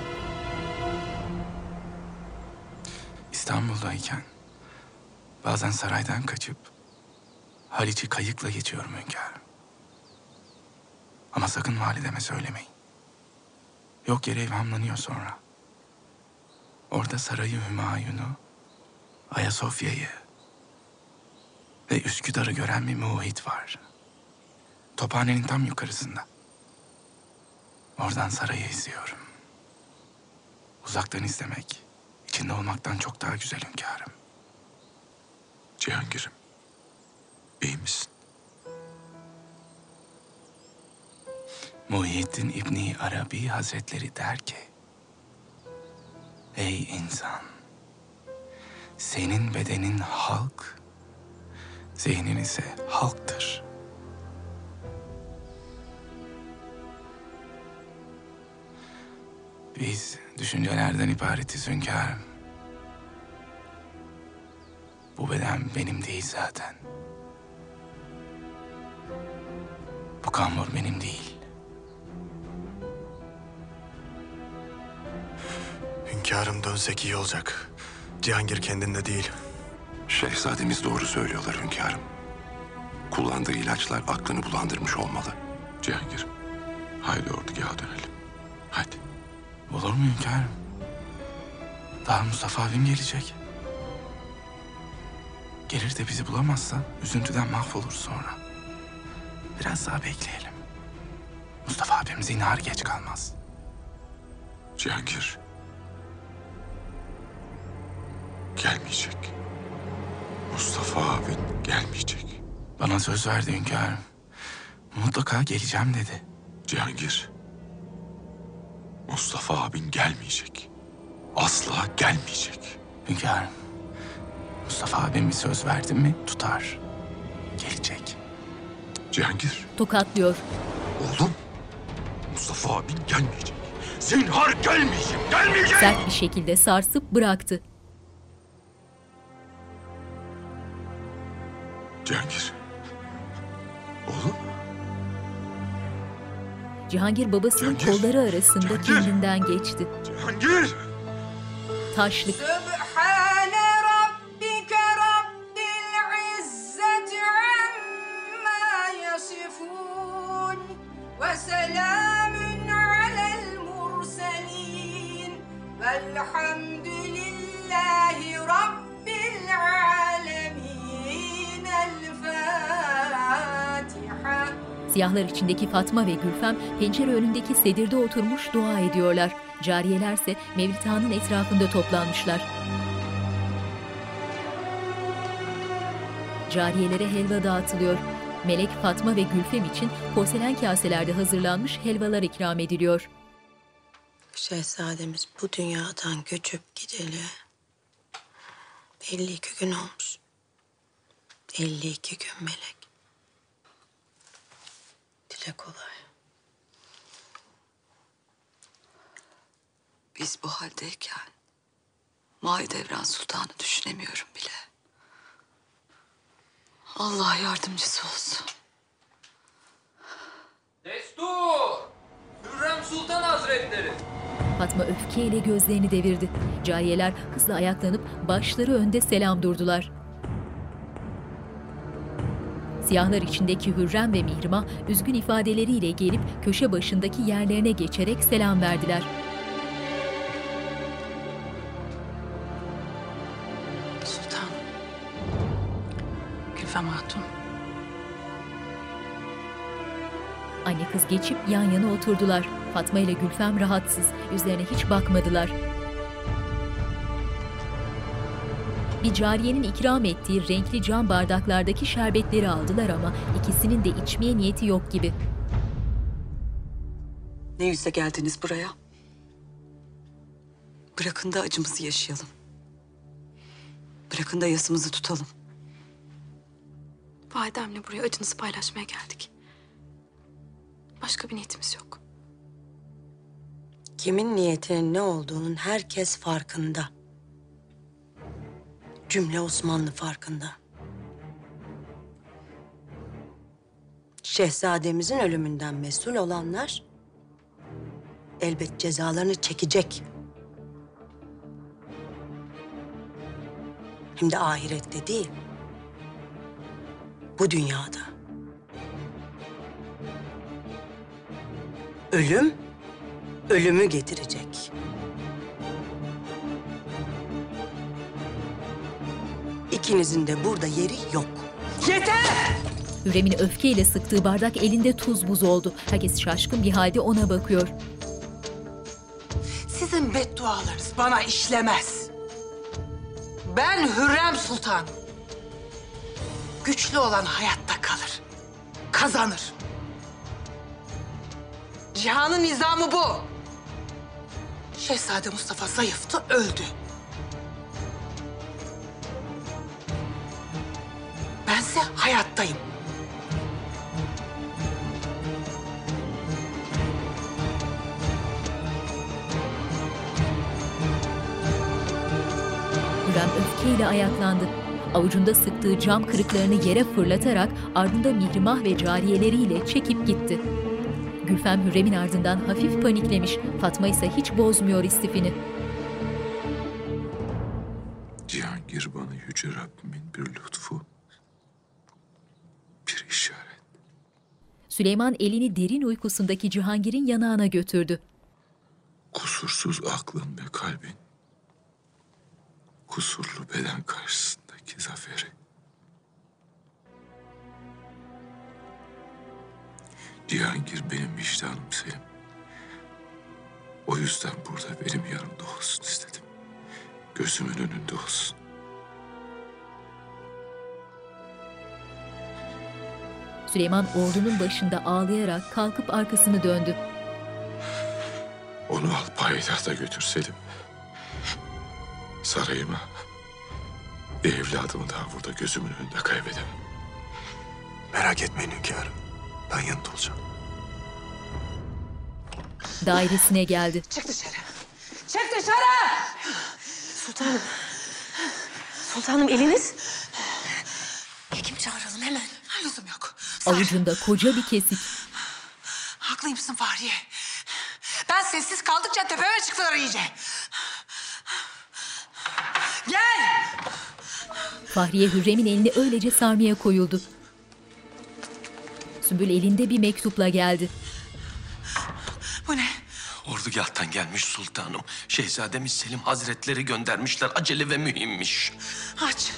İstanbul'dayken Bazen saraydan kaçıp Haliç'i kayıkla geçiyorum hünkârım. Ama sakın valideme söylemeyin. Yok yere evhamlanıyor sonra. Orada sarayı Hümayun'u, Ayasofya'yı ve Üsküdar'ı gören bir muhit var. Tophanenin tam yukarısında. Oradan sarayı izliyorum. Uzaktan izlemek, içinde olmaktan çok daha güzel hünkârım. Cihangir'im, iyi misin? Muhyiddin İbni Arabi Hazretleri der ki, Ey insan, senin bedenin halk, zihnin ise halktır. Biz düşüncelerden ibaretiz hünkârım. Bu beden benim değil zaten. Bu kambur benim değil. Hünkârım dönsek iyi olacak. Cihangir kendinde değil. Şehzademiz doğru söylüyorlar hünkârım. Kullandığı ilaçlar aklını bulandırmış olmalı. Cihangir, haydi ordugaha dönelim. Hadi. Olur mu hünkârım? Daha Mustafa abim gelecek. Gelir de bizi bulamazsa üzüntüden mahvolur sonra. Biraz daha bekleyelim. Mustafa abim zinhar geç kalmaz. Cihangir. Gelmeyecek. Mustafa abin gelmeyecek. Bana söz verdi hünkârım. Mutlaka geleceğim dedi. Cihangir. Mustafa abin gelmeyecek. Asla gelmeyecek. Hünkârım. Mustafa abim bir söz verdi mi tutar. Gelecek. Cihangir. Tokatlıyor. Oğlum. Mustafa abin gelmeyecek. Zinhar gelmeyecek. Gelmeyecek. Sert bir şekilde sarsıp bıraktı. Cihangir babasının kolları arasında kendinden geçti. Cihangir. Taşlık. Siyahlar içindeki Fatma ve Gülfem pencere önündeki sedirde oturmuş dua ediyorlar. Cariyelerse Mevlid Ağa'nın etrafında toplanmışlar. Cariyelere helva dağıtılıyor. Melek, Fatma ve Gülfem için porselen kaselerde hazırlanmış helvalar ikram ediliyor. Şehzademiz bu dünyadan göçüp gideli 52 gün olmuş. 52 gün melek. Dile kolay. Biz bu haldeyken Mahidevran Sultan'ı düşünemiyorum bile. Allah yardımcısı olsun. Destur! Hürrem Sultan Hazretleri! Fatma öfkeyle gözlerini devirdi. Cariyeler hızla ayaklanıp başları önde selam durdular. Siyahlar içindeki Hürrem ve Mihrimah üzgün ifadeleriyle gelip köşe başındaki yerlerine geçerek selam verdiler. Sultan. Gülfem Hatun. Anne kız geçip yan yana oturdular. Fatma ile Gülfem rahatsız, yüzlerine hiç bakmadılar. Bir cariyenin ikram ettiği renkli cam bardaklardaki şerbetleri aldılar ama ikisinin de içmeye niyeti yok gibi. Ne yüzle geldiniz buraya? Bırakın da acımızı yaşayalım. Bırakın da yasımızı tutalım. Validemle buraya acınızı paylaşmaya geldik. Başka bir niyetimiz yok. Kimin niyetinin ne olduğunun herkes farkında. Cümle Osmanlı farkında. Şehzademizin ölümünden mesul olanlar elbet cezalarını çekecek. Hem de ahirette değil. Bu dünyada. Ölüm, ölümü getirecek. İkinizin de burada yeri yok. Yeter! Hürrem'in öfkeyle sıktığı bardak elinde tuz buz oldu. Herkes şaşkın bir halde ona bakıyor. Sizin beddualarınız bana işlemez. Ben Hürrem Sultan. Güçlü olan hayatta kalır. Kazanır. Cihanın nizamı bu. Şehzade Mustafa zayıftı, öldü. Bense hayattayım. Hürrem öfkeyle ayaklandı. Avucunda sıktığı cam kırıklarını yere fırlatarak ardında Mihrimah ve cariyeleriyle çekip gitti. Gülfem Hürrem'in ardından hafif paniklemiş. Fatma ise hiç bozmuyor istifini. Süleyman elini derin uykusundaki Cihangir'in yanağına götürdü. Kusursuz aklın ve kalbin, kusurlu beden karşısındaki zaferi. Cihangir benim vicdanım Selim. O yüzden burada benim yanımda olsun istedim. Gözümün önünde olsun. Süleyman ordunun başında ağlayarak kalkıp arkasını döndü. Onu al payitahta götür Selim. Sarayıma. Bir evladımı daha burada gözümün önünde kaybedemem. Merak etmeyin hünkârım. Ben yanında olacağım. Dairesine geldi. Çık dışarı. Çık dışarı! Sultanım. Sultanım eliniz. Hekim çağıralım hemen. Lüzum yok. Avucunda koca bir kesik. Haklıymışsın Fahriye. Ben sessiz kaldıkça tepeme çıktılar iyice. Gel! Fahriye Hürrem'in elini öylece sarmaya koyuldu. Sümbül elinde bir mektupla geldi. Bu ne? Ordugahtan gelmiş sultanım. Şehzademiz Selim Hazretleri göndermişler. Acele ve mühimmiş. Aç.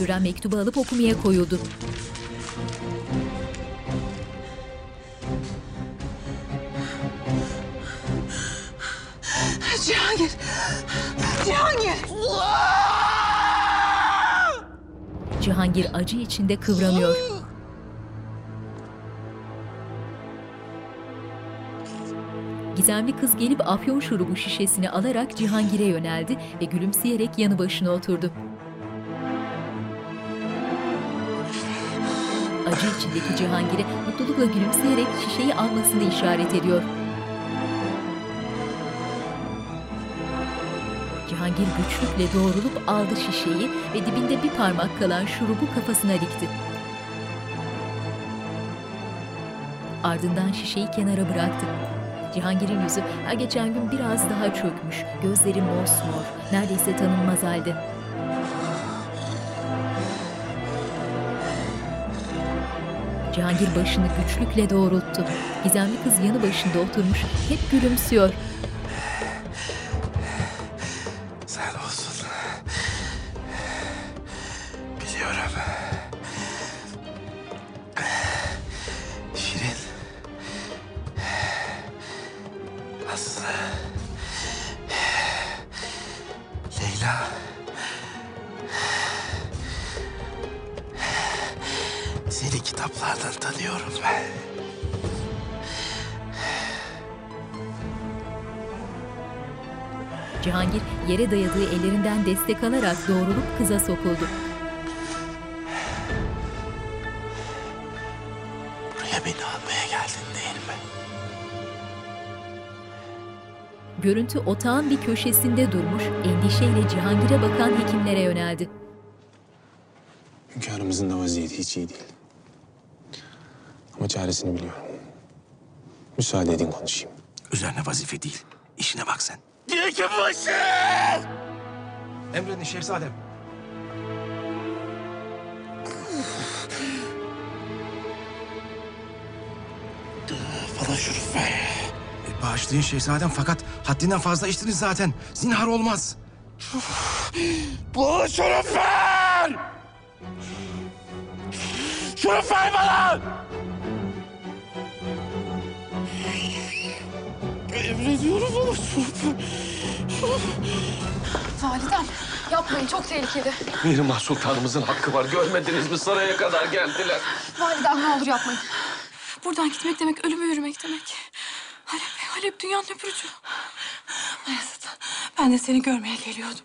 Hürrem mektubu alıp okumaya koyuldu. Cihangir. Cihangir. Cihangir acı içinde kıvranıyor. Gizemli kız gelip afyon şurubu şişesini alarak Cihangir'e yöneldi ve gülümseyerek yanı başına oturdu. Acı içindeki Cihangir'e mutlulukla gülümseyerek şişeyi almasını işaret ediyor. Cihangir güçlükle doğrulup aldı şişeyi ve dibinde bir parmak kalan şurubu kafasına dikti. Ardından şişeyi kenara bıraktı. Cihangir'in yüzü her geçen gün biraz daha çökmüş, gözleri mosmor, neredeyse tanınmaz halde. Cihangir başını güçlükle doğrulttu. Gizemli kız yanı başında oturmuş, hep gülümsüyor. Destek alarak doğrulup kıza sokuldu. Buraya beni almaya geldin değil mi? Görüntü otağın bir köşesinde durmuş, endişeyle Cihangir'e bakan hekimlere yöneldi. Hünkârımızın da vaziyeti hiç iyi değil. Ama çaresini biliyorum. Müsaade edin konuşayım. Üzerine vazife değil. İşine bak sen. Yekbaşı! Emredin şehzadem. Bana şurup ver. E, bağışlayın şehzadem fakat haddinden fazla içtiniz zaten. Zinhar olmaz. Bana şurup ver! Şurup ver bana! Emrediyorum bana şurup ver. Validem yapmayın çok tehlikeli. Mihrimah Sultanımızın hakkı var. Görmediniz mi? Saraya kadar geldiler. Validem ne olur yapmayın. Buradan gitmek demek ölüme yürümek demek. Halep, Halep dünyanın öpürücü. Bayezid, ben de seni görmeye geliyordum.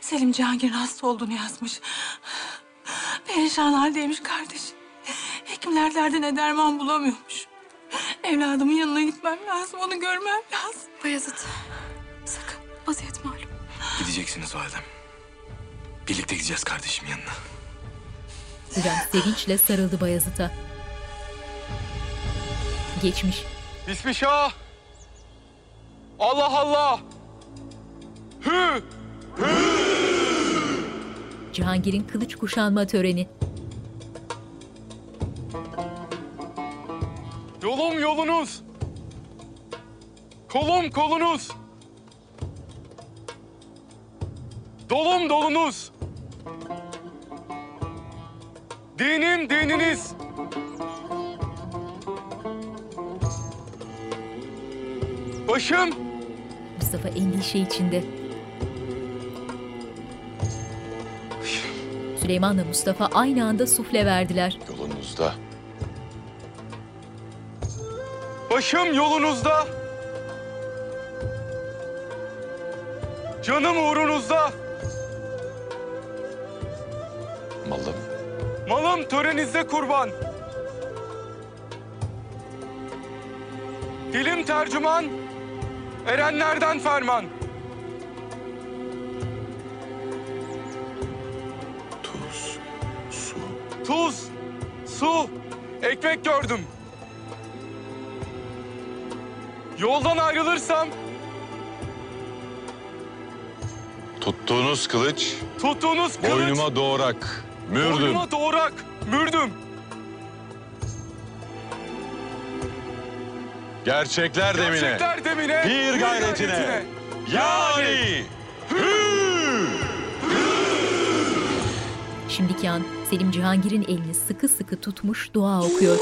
Selim Cihangir'in hasta olduğunu yazmış. Perişan haldeymiş kardeş. Hekimler derdine derman bulamıyormuş. Evladımın yanına gitmem lazım, onu görmem lazım. Bayezid, sakın vaziyet malum. Gideceksiniz validem. Birlikte gideceğiz kardeşim yanına. Hürrem sevinçle sarıldı Bayezid'e. Geçmiş. Bismillah. Allah Allah. Hü. Cihangir'in kılıç kuşanma töreni. Yolum yolunuz. Kolum kolunuz. Dolum dolunuz. Dinim dininiz. Başım Mustafa endişe içinde. Süleyman'la Mustafa aynı anda sufle verdiler. Yolunuzda. Başım yolunuzda. Canım uğrunuzda. Malım. Malım törenizde kurban. Dilim tercüman. Erenlerden ferman. Tuz, su. Tuz, su, ekmek gördüm. Yoldan ayrılırsam Tuttuğunuz kılıç, tuttuğunuz kılıç boynuma doğrak, mürdüm. boynuma doğrak, mürdüm. Gerçekler demine. Gerçekler demine, Bir gayretine. Yani. Hü! Şimdiki an Selim Cihangir'in elini sıkı sıkı tutmuş dua okuyor.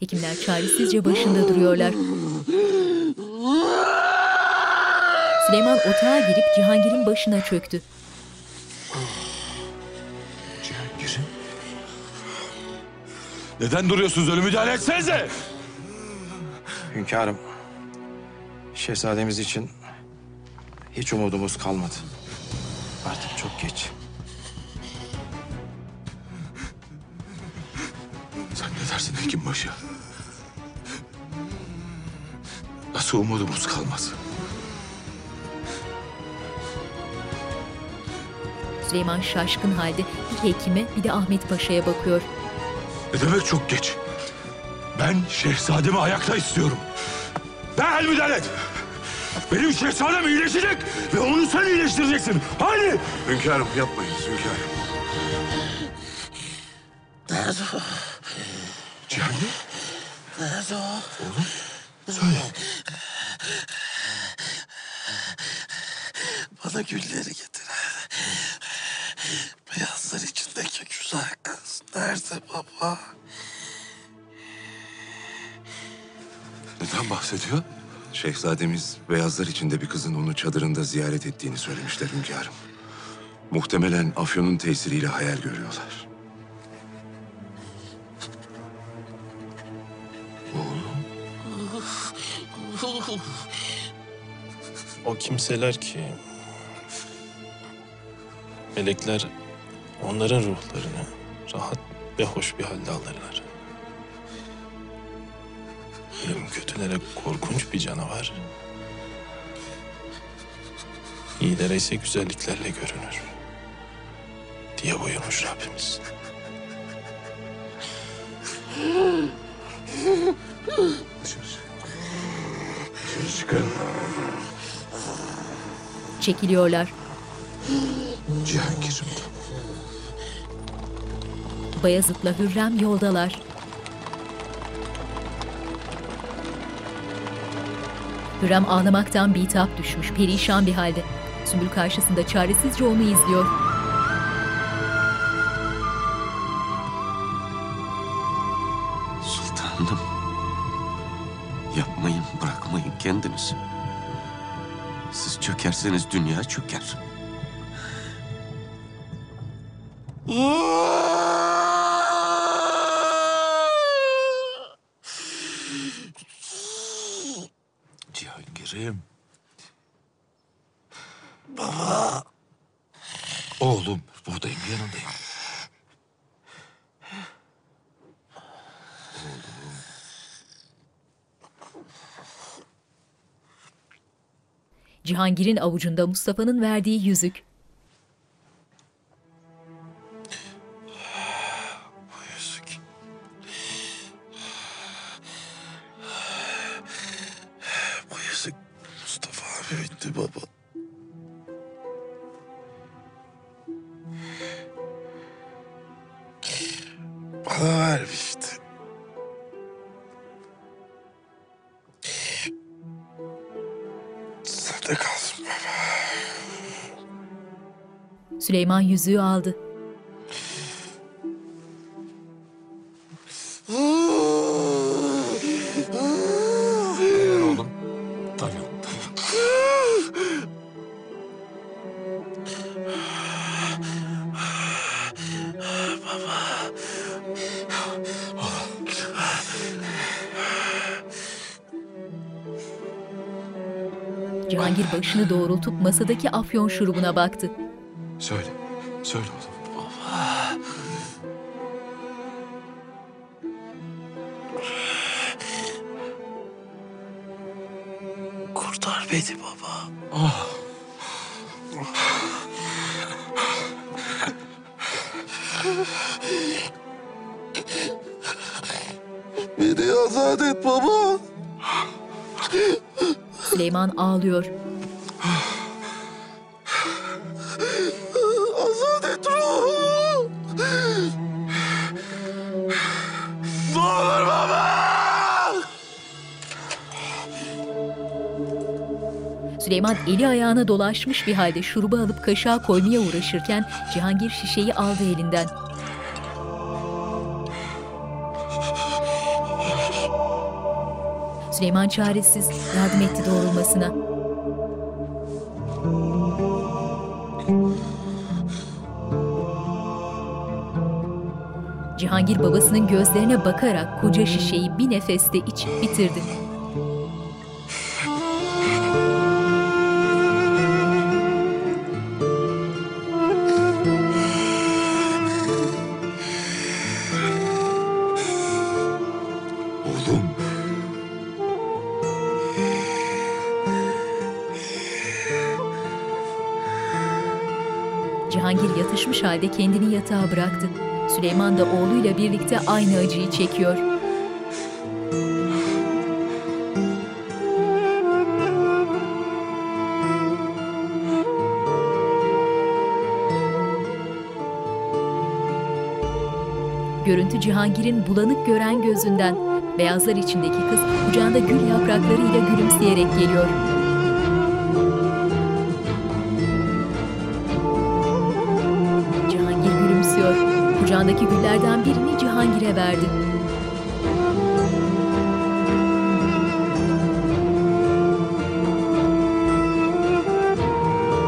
Hekimler çaresizce başında duruyorlar. Süleyman otağa girip Cihangir'in başına çöktü. Cihangir'im. Neden duruyorsunuz? Ölü müdahale etsenize. Hünkârım, şehzademiz için hiç umudumuz kalmadı. Artık çok geç. Sen ne dersin hekimbaşı? Nasıl umudumuz kalmaz? Süleyman şaşkın halde bir hekime bir de Ahmet Paşa'ya bakıyor. Ne demek çok geç? Ben şehzademi ayakta istiyorum. Derhal müdahale et. Benim şehzadem iyileşecek ve onu sen iyileştireceksin. Hadi. Hünkârım yapmayınız hünkârım. Nerede o? Cihangir? Nerede o? Oğlum söyle. Bana gülleri getir. Beyazlar içindeki güzel kız. Nerede baba? Neden bahsediyor? Şehzademiz beyazlar içinde bir kızın onu çadırında ziyaret ettiğini söylemişler hünkârım. Muhtemelen afyonun tesiriyle hayal görüyorlar. O kimseler ki melekler onların ruhlarını rahat ve hoş bir halde alırlar. Ölüm kötülere korkunç bir canavar. İyilere ise güzelliklerle görünür. diye buyurmuş Rabbimiz. Dışarı çıkarın. Çekiliyorlar. Cihangir'im. Bayazıt'la Hürrem yoldalar. Hürrem ağlamaktan bitap düşmüş, perişan bir halde. Sümbül karşısında çaresizce onu izliyor. Sultanım. Kendinizi. Siz çökerseniz dünya çöker. Cihangir'im. Baba. Oğlum buradayım yanındayım. Cihangir'in avucunda Mustafa'nın verdiği yüzük. Süleyman yüzüğü aldı. Dayan oğlum. Cihangir başını doğrultup masadaki afyon şurubuna baktı. Söyle. Oğlum. Kurtar beni baba. Ah. Beni azat et baba. Süleyman ağlıyor. Süleyman eli ayağına dolaşmış bir halde şurubu alıp kaşığa koymaya uğraşırken Cihangir şişeyi aldı elinden. Süleyman çaresiz yardım etti doğrulmasına. Cihangir babasının gözlerine bakarak koca şişeyi bir nefeste içip bitirdi. Halde kendini yatağa bıraktı. Süleyman da oğluyla birlikte aynı acıyı çekiyor. Görüntü Cihangir'in bulanık gören gözünden. Beyazlar içindeki kız kucağında gül yapraklarıyla gülümseyerek geliyor. Verdi.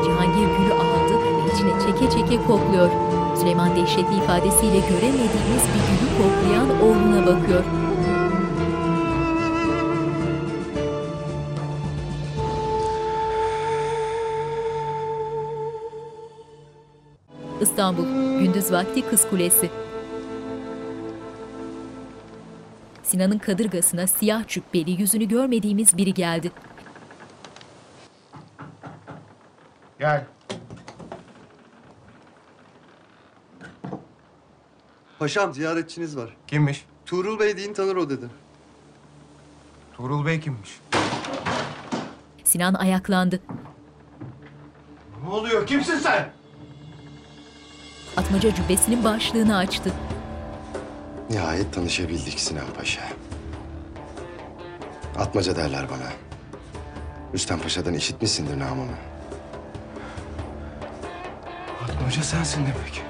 Cihangir gülü aldı ve içine çeke çeke kokluyor. Süleyman dehşetli ifadesiyle göremediğimiz bir gülü koklayan oğluna bakıyor. İstanbul, gündüz vakti Kız Kulesi. Sinan'ın kadırgasına siyah cübbeli yüzünü görmediğimiz biri geldi. Gel. Paşam ziyaretçiniz var. Kimmiş? Tuğrul Bey deyin tanır o dedi. Tuğrul Bey kimmiş? Sinan ayaklandı. Ne oluyor? Kimsin sen? Atmaca cübbesinin başlığını açtı. Nihayet tanışabildik Sinan Paşa. Atmaca derler bana. Rüstem Paşa'dan işitmişsindir namımı. Atmaca sensin demek.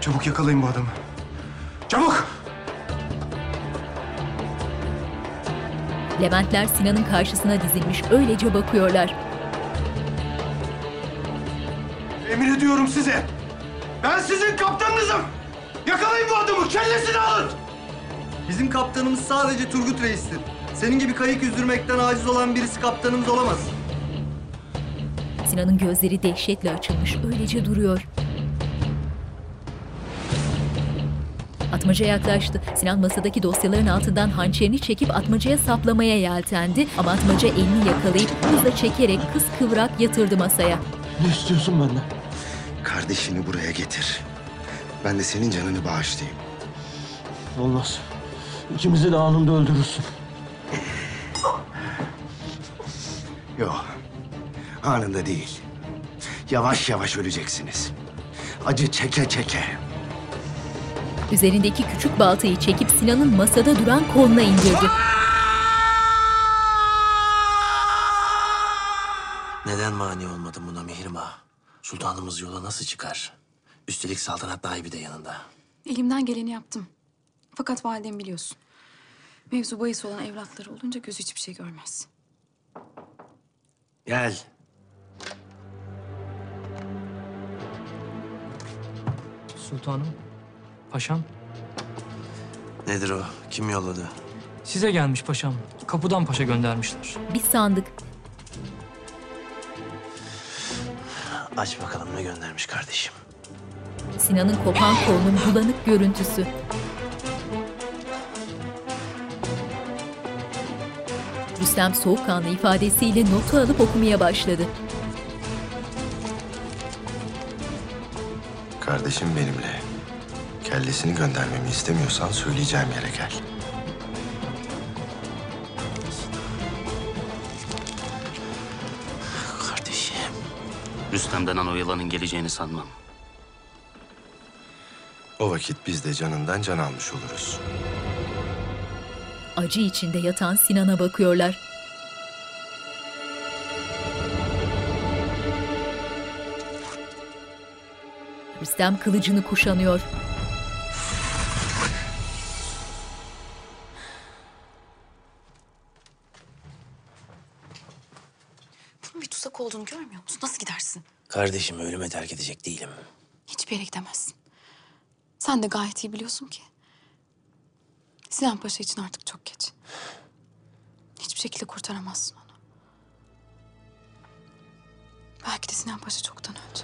Çabuk yakalayın bu adamı. Çabuk! Leventler Sinan'ın karşısına dizilmiş öylece bakıyorlar. Emin ediyorum size. Ben sizin kaptanınızım. Yakalayın bu adamı. Kellesini alın. Bizim kaptanımız sadece Turgut Reis'tir. Senin gibi kayık yüzdürmekten aciz olan birisi kaptanımız olamaz. Sinan'ın gözleri dehşetle açılmış öylece duruyor. Atmaca yaklaştı. Sinan masadaki dosyaların altından hançerini çekip atmacaya saplamaya yeltendi. Ama atmaca elini yakalayıp hızla çekerek kız kıvrak yatırdı masaya. Ne istiyorsun benden? Kardeşini buraya getir. Ben de senin canını bağışlayayım. Olmaz. İkimizi de anında öldürürsün. Yok. Anında değil. Yavaş yavaş öleceksiniz. Acı çeke çeke. Üzerindeki küçük baltayı çekip Sinan'ın masada duran koluna indirdi. Neden mani olmadın buna Mihrimah? Sultanımız yola nasıl çıkar? Üstelik saltanat nahibi de yanında. Elimden geleni yaptım. Fakat validem biliyorsun. Mevzu bahis olan evlatları olunca gözü hiçbir şey görmez. Gel. Sultanım, paşam. Nedir o? Kim yolladı? Size gelmiş paşam. Kapıdan paşa göndermişler. Bir sandık. Aç bakalım ne göndermiş kardeşim. Sinan'ın kopan kolunun bulanık görüntüsü. Rüstem soğukkanlı ifadesiyle notu alıp okumaya başladı. Kardeşim benimle. Kellesini göndermemi istemiyorsan söyleyeceğim yere gel. Rüstem'den o yılanın geleceğini sanmam. O vakit biz de canından can almış oluruz. Acı içinde yatan Sinan'a bakıyorlar. Rüstem kılıcını kuşanıyor. Kardeşimi ölüme terk edecek değilim. Hiçbir yere gidemezsin. Sen de gayet iyi biliyorsun ki. Sinan Paşa için artık çok geç. Hiçbir şekilde kurtaramazsın onu. Belki de Sinan Paşa çoktan öldü.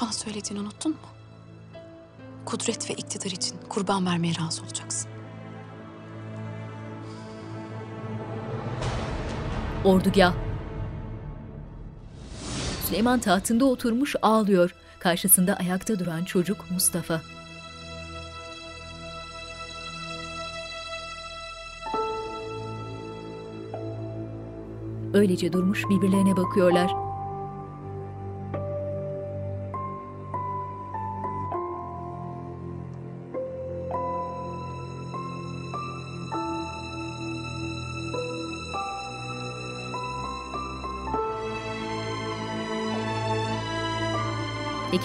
Bana söylediğini unuttun mu? Kudret ve iktidar için kurban vermeye razı olacaksın. Ordugah. Süleyman tahtında oturmuş ağlıyor. Karşısında ayakta duran çocuk Mustafa. Öylece durmuş birbirlerine bakıyorlar.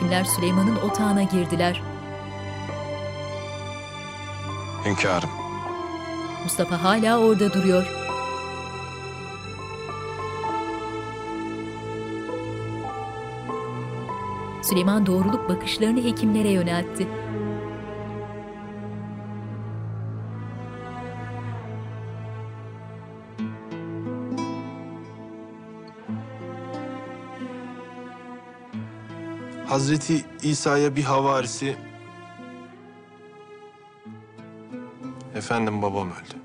Hekimler Süleyman'ın otağına girdiler. Hünkârım. Mustafa hala orada duruyor. Süleyman doğruluk bakışlarını hekimlere yöneltti. Hazreti İsa'ya bir havarisi... Efendim babam öldü.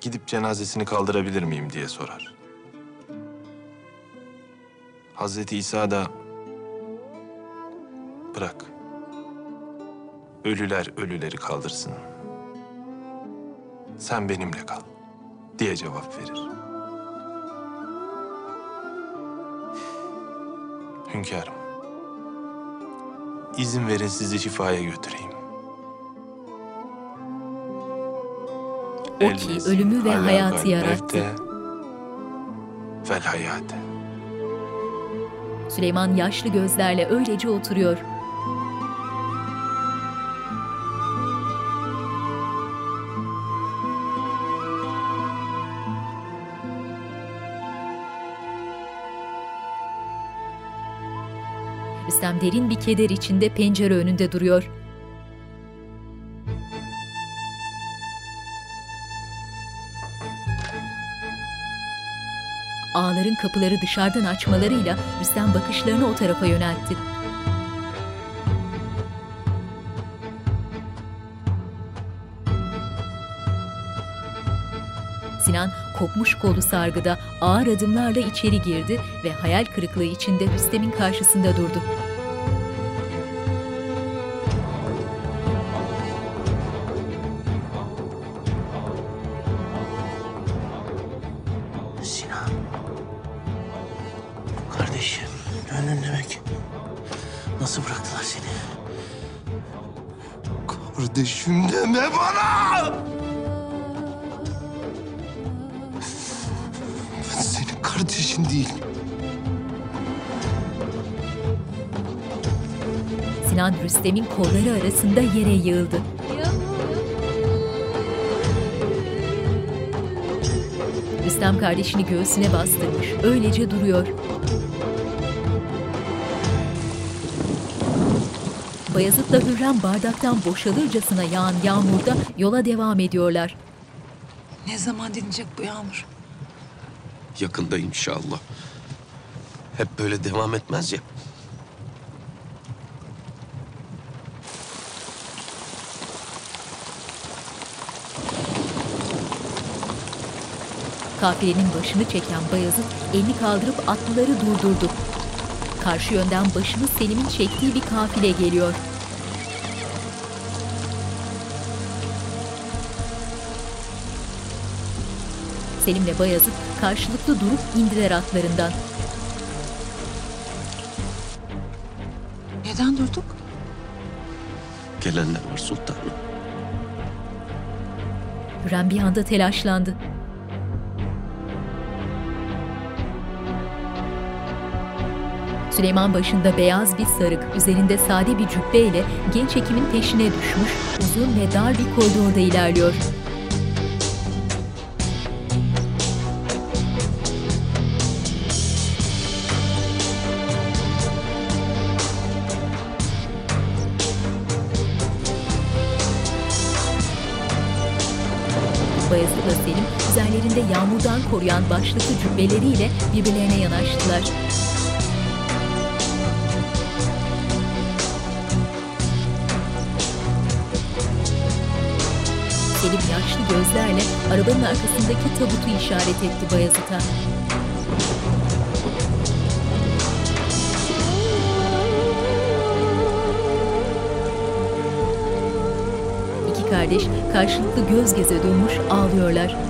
Gidip cenazesini kaldırabilir miyim diye sorar. Hazreti İsa da bırak. Ölüler ölüleri kaldırsın. Sen benimle kal diye cevap verir. Hünkârım, izin verin sizi şifaya götüreyim. O ki ölümü ve hayatı yarattı. Vel hayate. Süleyman yaşlı gözlerle öylece oturuyor. Derin bir keder içinde pencere önünde duruyor. Ağların kapıları dışarıdan açmalarıyla Rüstem bakışlarını o tarafa yöneltti. Sinan kopmuş kolu sargıda ağır adımlarla içeri girdi ve hayal kırıklığı içinde Rüstem'in karşısında durdu. Kardeşim deme bana! Ben senin kardeşin değilim. Sinan Rüstem'in kolları arasında yere yığıldı. Rüstem kardeşini göğsüne bastırmış, öylece duruyor. Bayezid'le Hürrem bardaktan boşalırcasına yağan yağmurda yola devam ediyorlar. Ne zaman dinecek bu yağmur? Yakında inşallah. Hep böyle devam etmez ya. Kafilenin başını çeken Bayezid elini kaldırıp atlıları durdurdu. Karşı yönden başını Selim'in çektiği bir kafile geliyor. Selim'le Bayezid karşılıklı durup indiler atlarından. Neden durduk? Gelenler var sultanım. Hürrem bir anda telaşlandı. Süleyman başında beyaz bir sarık, üzerinde sade bir cübbeyle genç hekimin peşine düşmüş, uzun ve dar bir koridorda ilerliyor. Yağmurdan koruyan başlıklı cübbeleriyle birbirlerine yanaştılar. Selim yaşlı gözlerle arabanın arkasındaki tabutu işaret etti Bayezid'e. İki kardeş karşılıklı göz göze durmuş ağlıyorlar.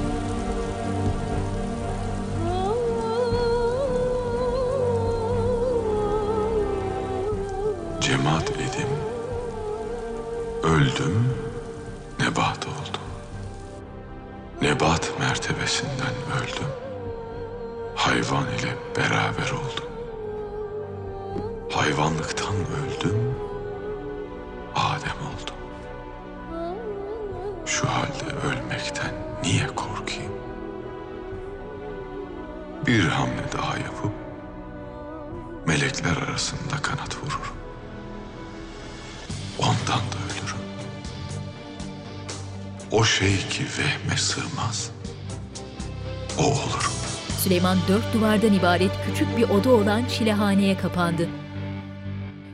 Duvardan ibaret küçük bir oda olan çilehaneye kapandı.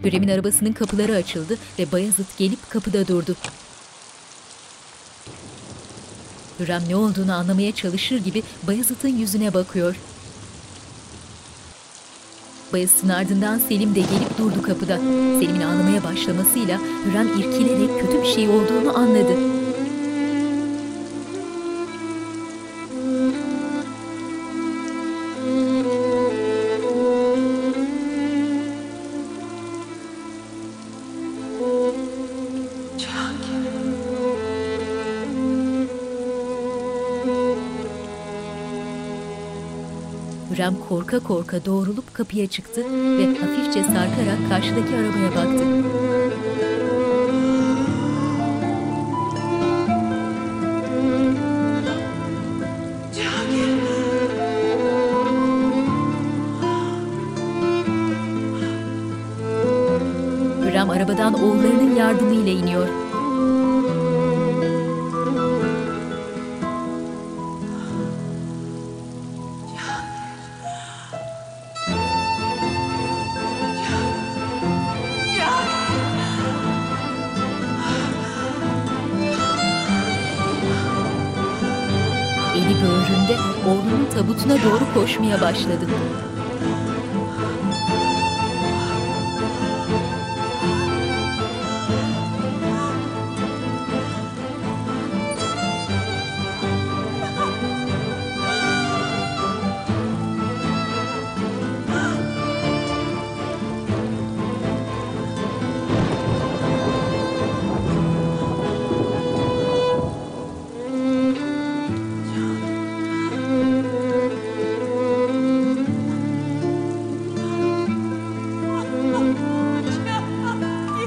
Hürrem'in arabasının kapıları açıldı ve Bayezid gelip kapıda durdu. Hürrem ne olduğunu anlamaya çalışır gibi Bayezid'in yüzüne bakıyor. Bayezid'in ardından Selim de gelip durdu kapıda. Selim'in ağlamaya başlamasıyla Hürrem irkilerek kötü bir şey olduğunu anladı. Hürrem korka korka doğrulup kapıya çıktı ve hafifçe sarkarak karşıdaki arabaya baktı. Tabutuna doğru koşmaya başladı.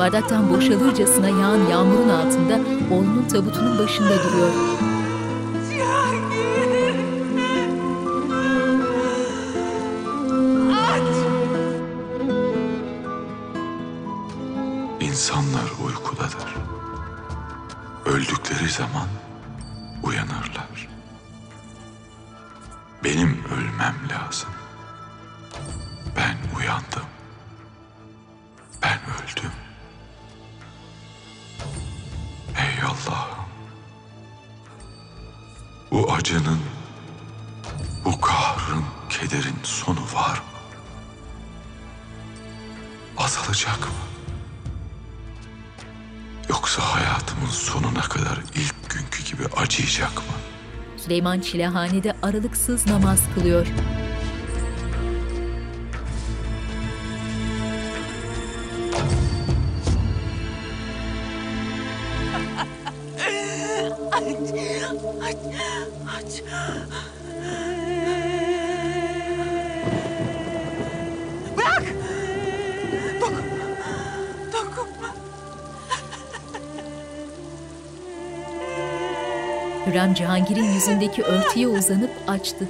Bardaktan boşalırcasına yağan yağmurun altında oğlunun tabutunun başında duruyor. Süleyman çilehanede aralıksız namaz kılıyor. Yüzündeki örtüye uzanıp açtı.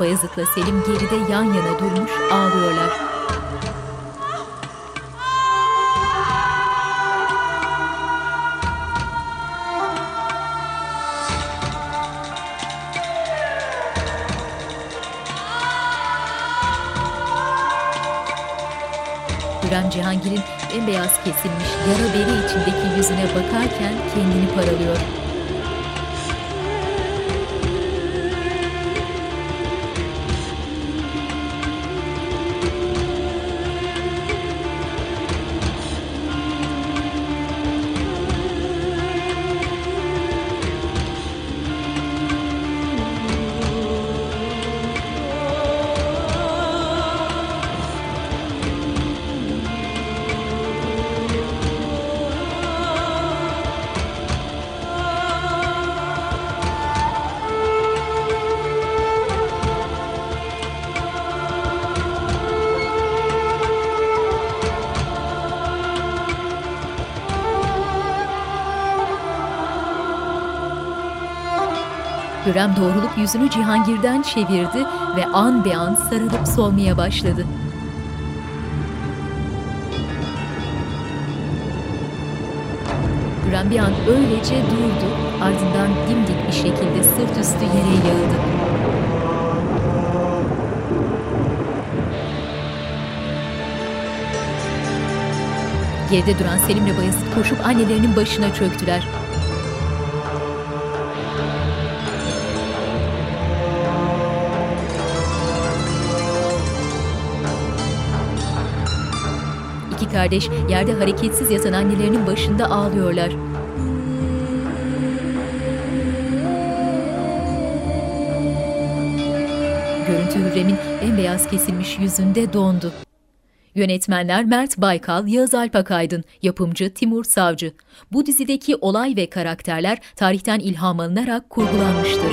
Bayezid'le Selim geride yan yana durmuş ağlıyorlar. Cihangir'in bembeyaz kesilmiş yara bere içindeki yüzüne bakarken kendini paralıyor. Hürrem doğrulup yüzünü Cihangir'den çevirdi ve an be an sarılıp solmaya başladı. Hürrem bir an öylece durdu, ardından dimdik bir şekilde sırt üstü yere yığıldı. Geride duran Selim'le Bayezid koşup annelerinin başına çöktüler. Kardeş yerde hareketsiz yatan annelerinin başında ağlıyorlar. Görüntü Hürrem'in bembeyaz kesilmiş yüzünde dondu. Yönetmenler Mert Baykal, Yağız Alpakaydın, yapımcı Timur Savcı. Bu dizideki olay ve karakterler tarihten ilham alınarak kurgulanmıştır.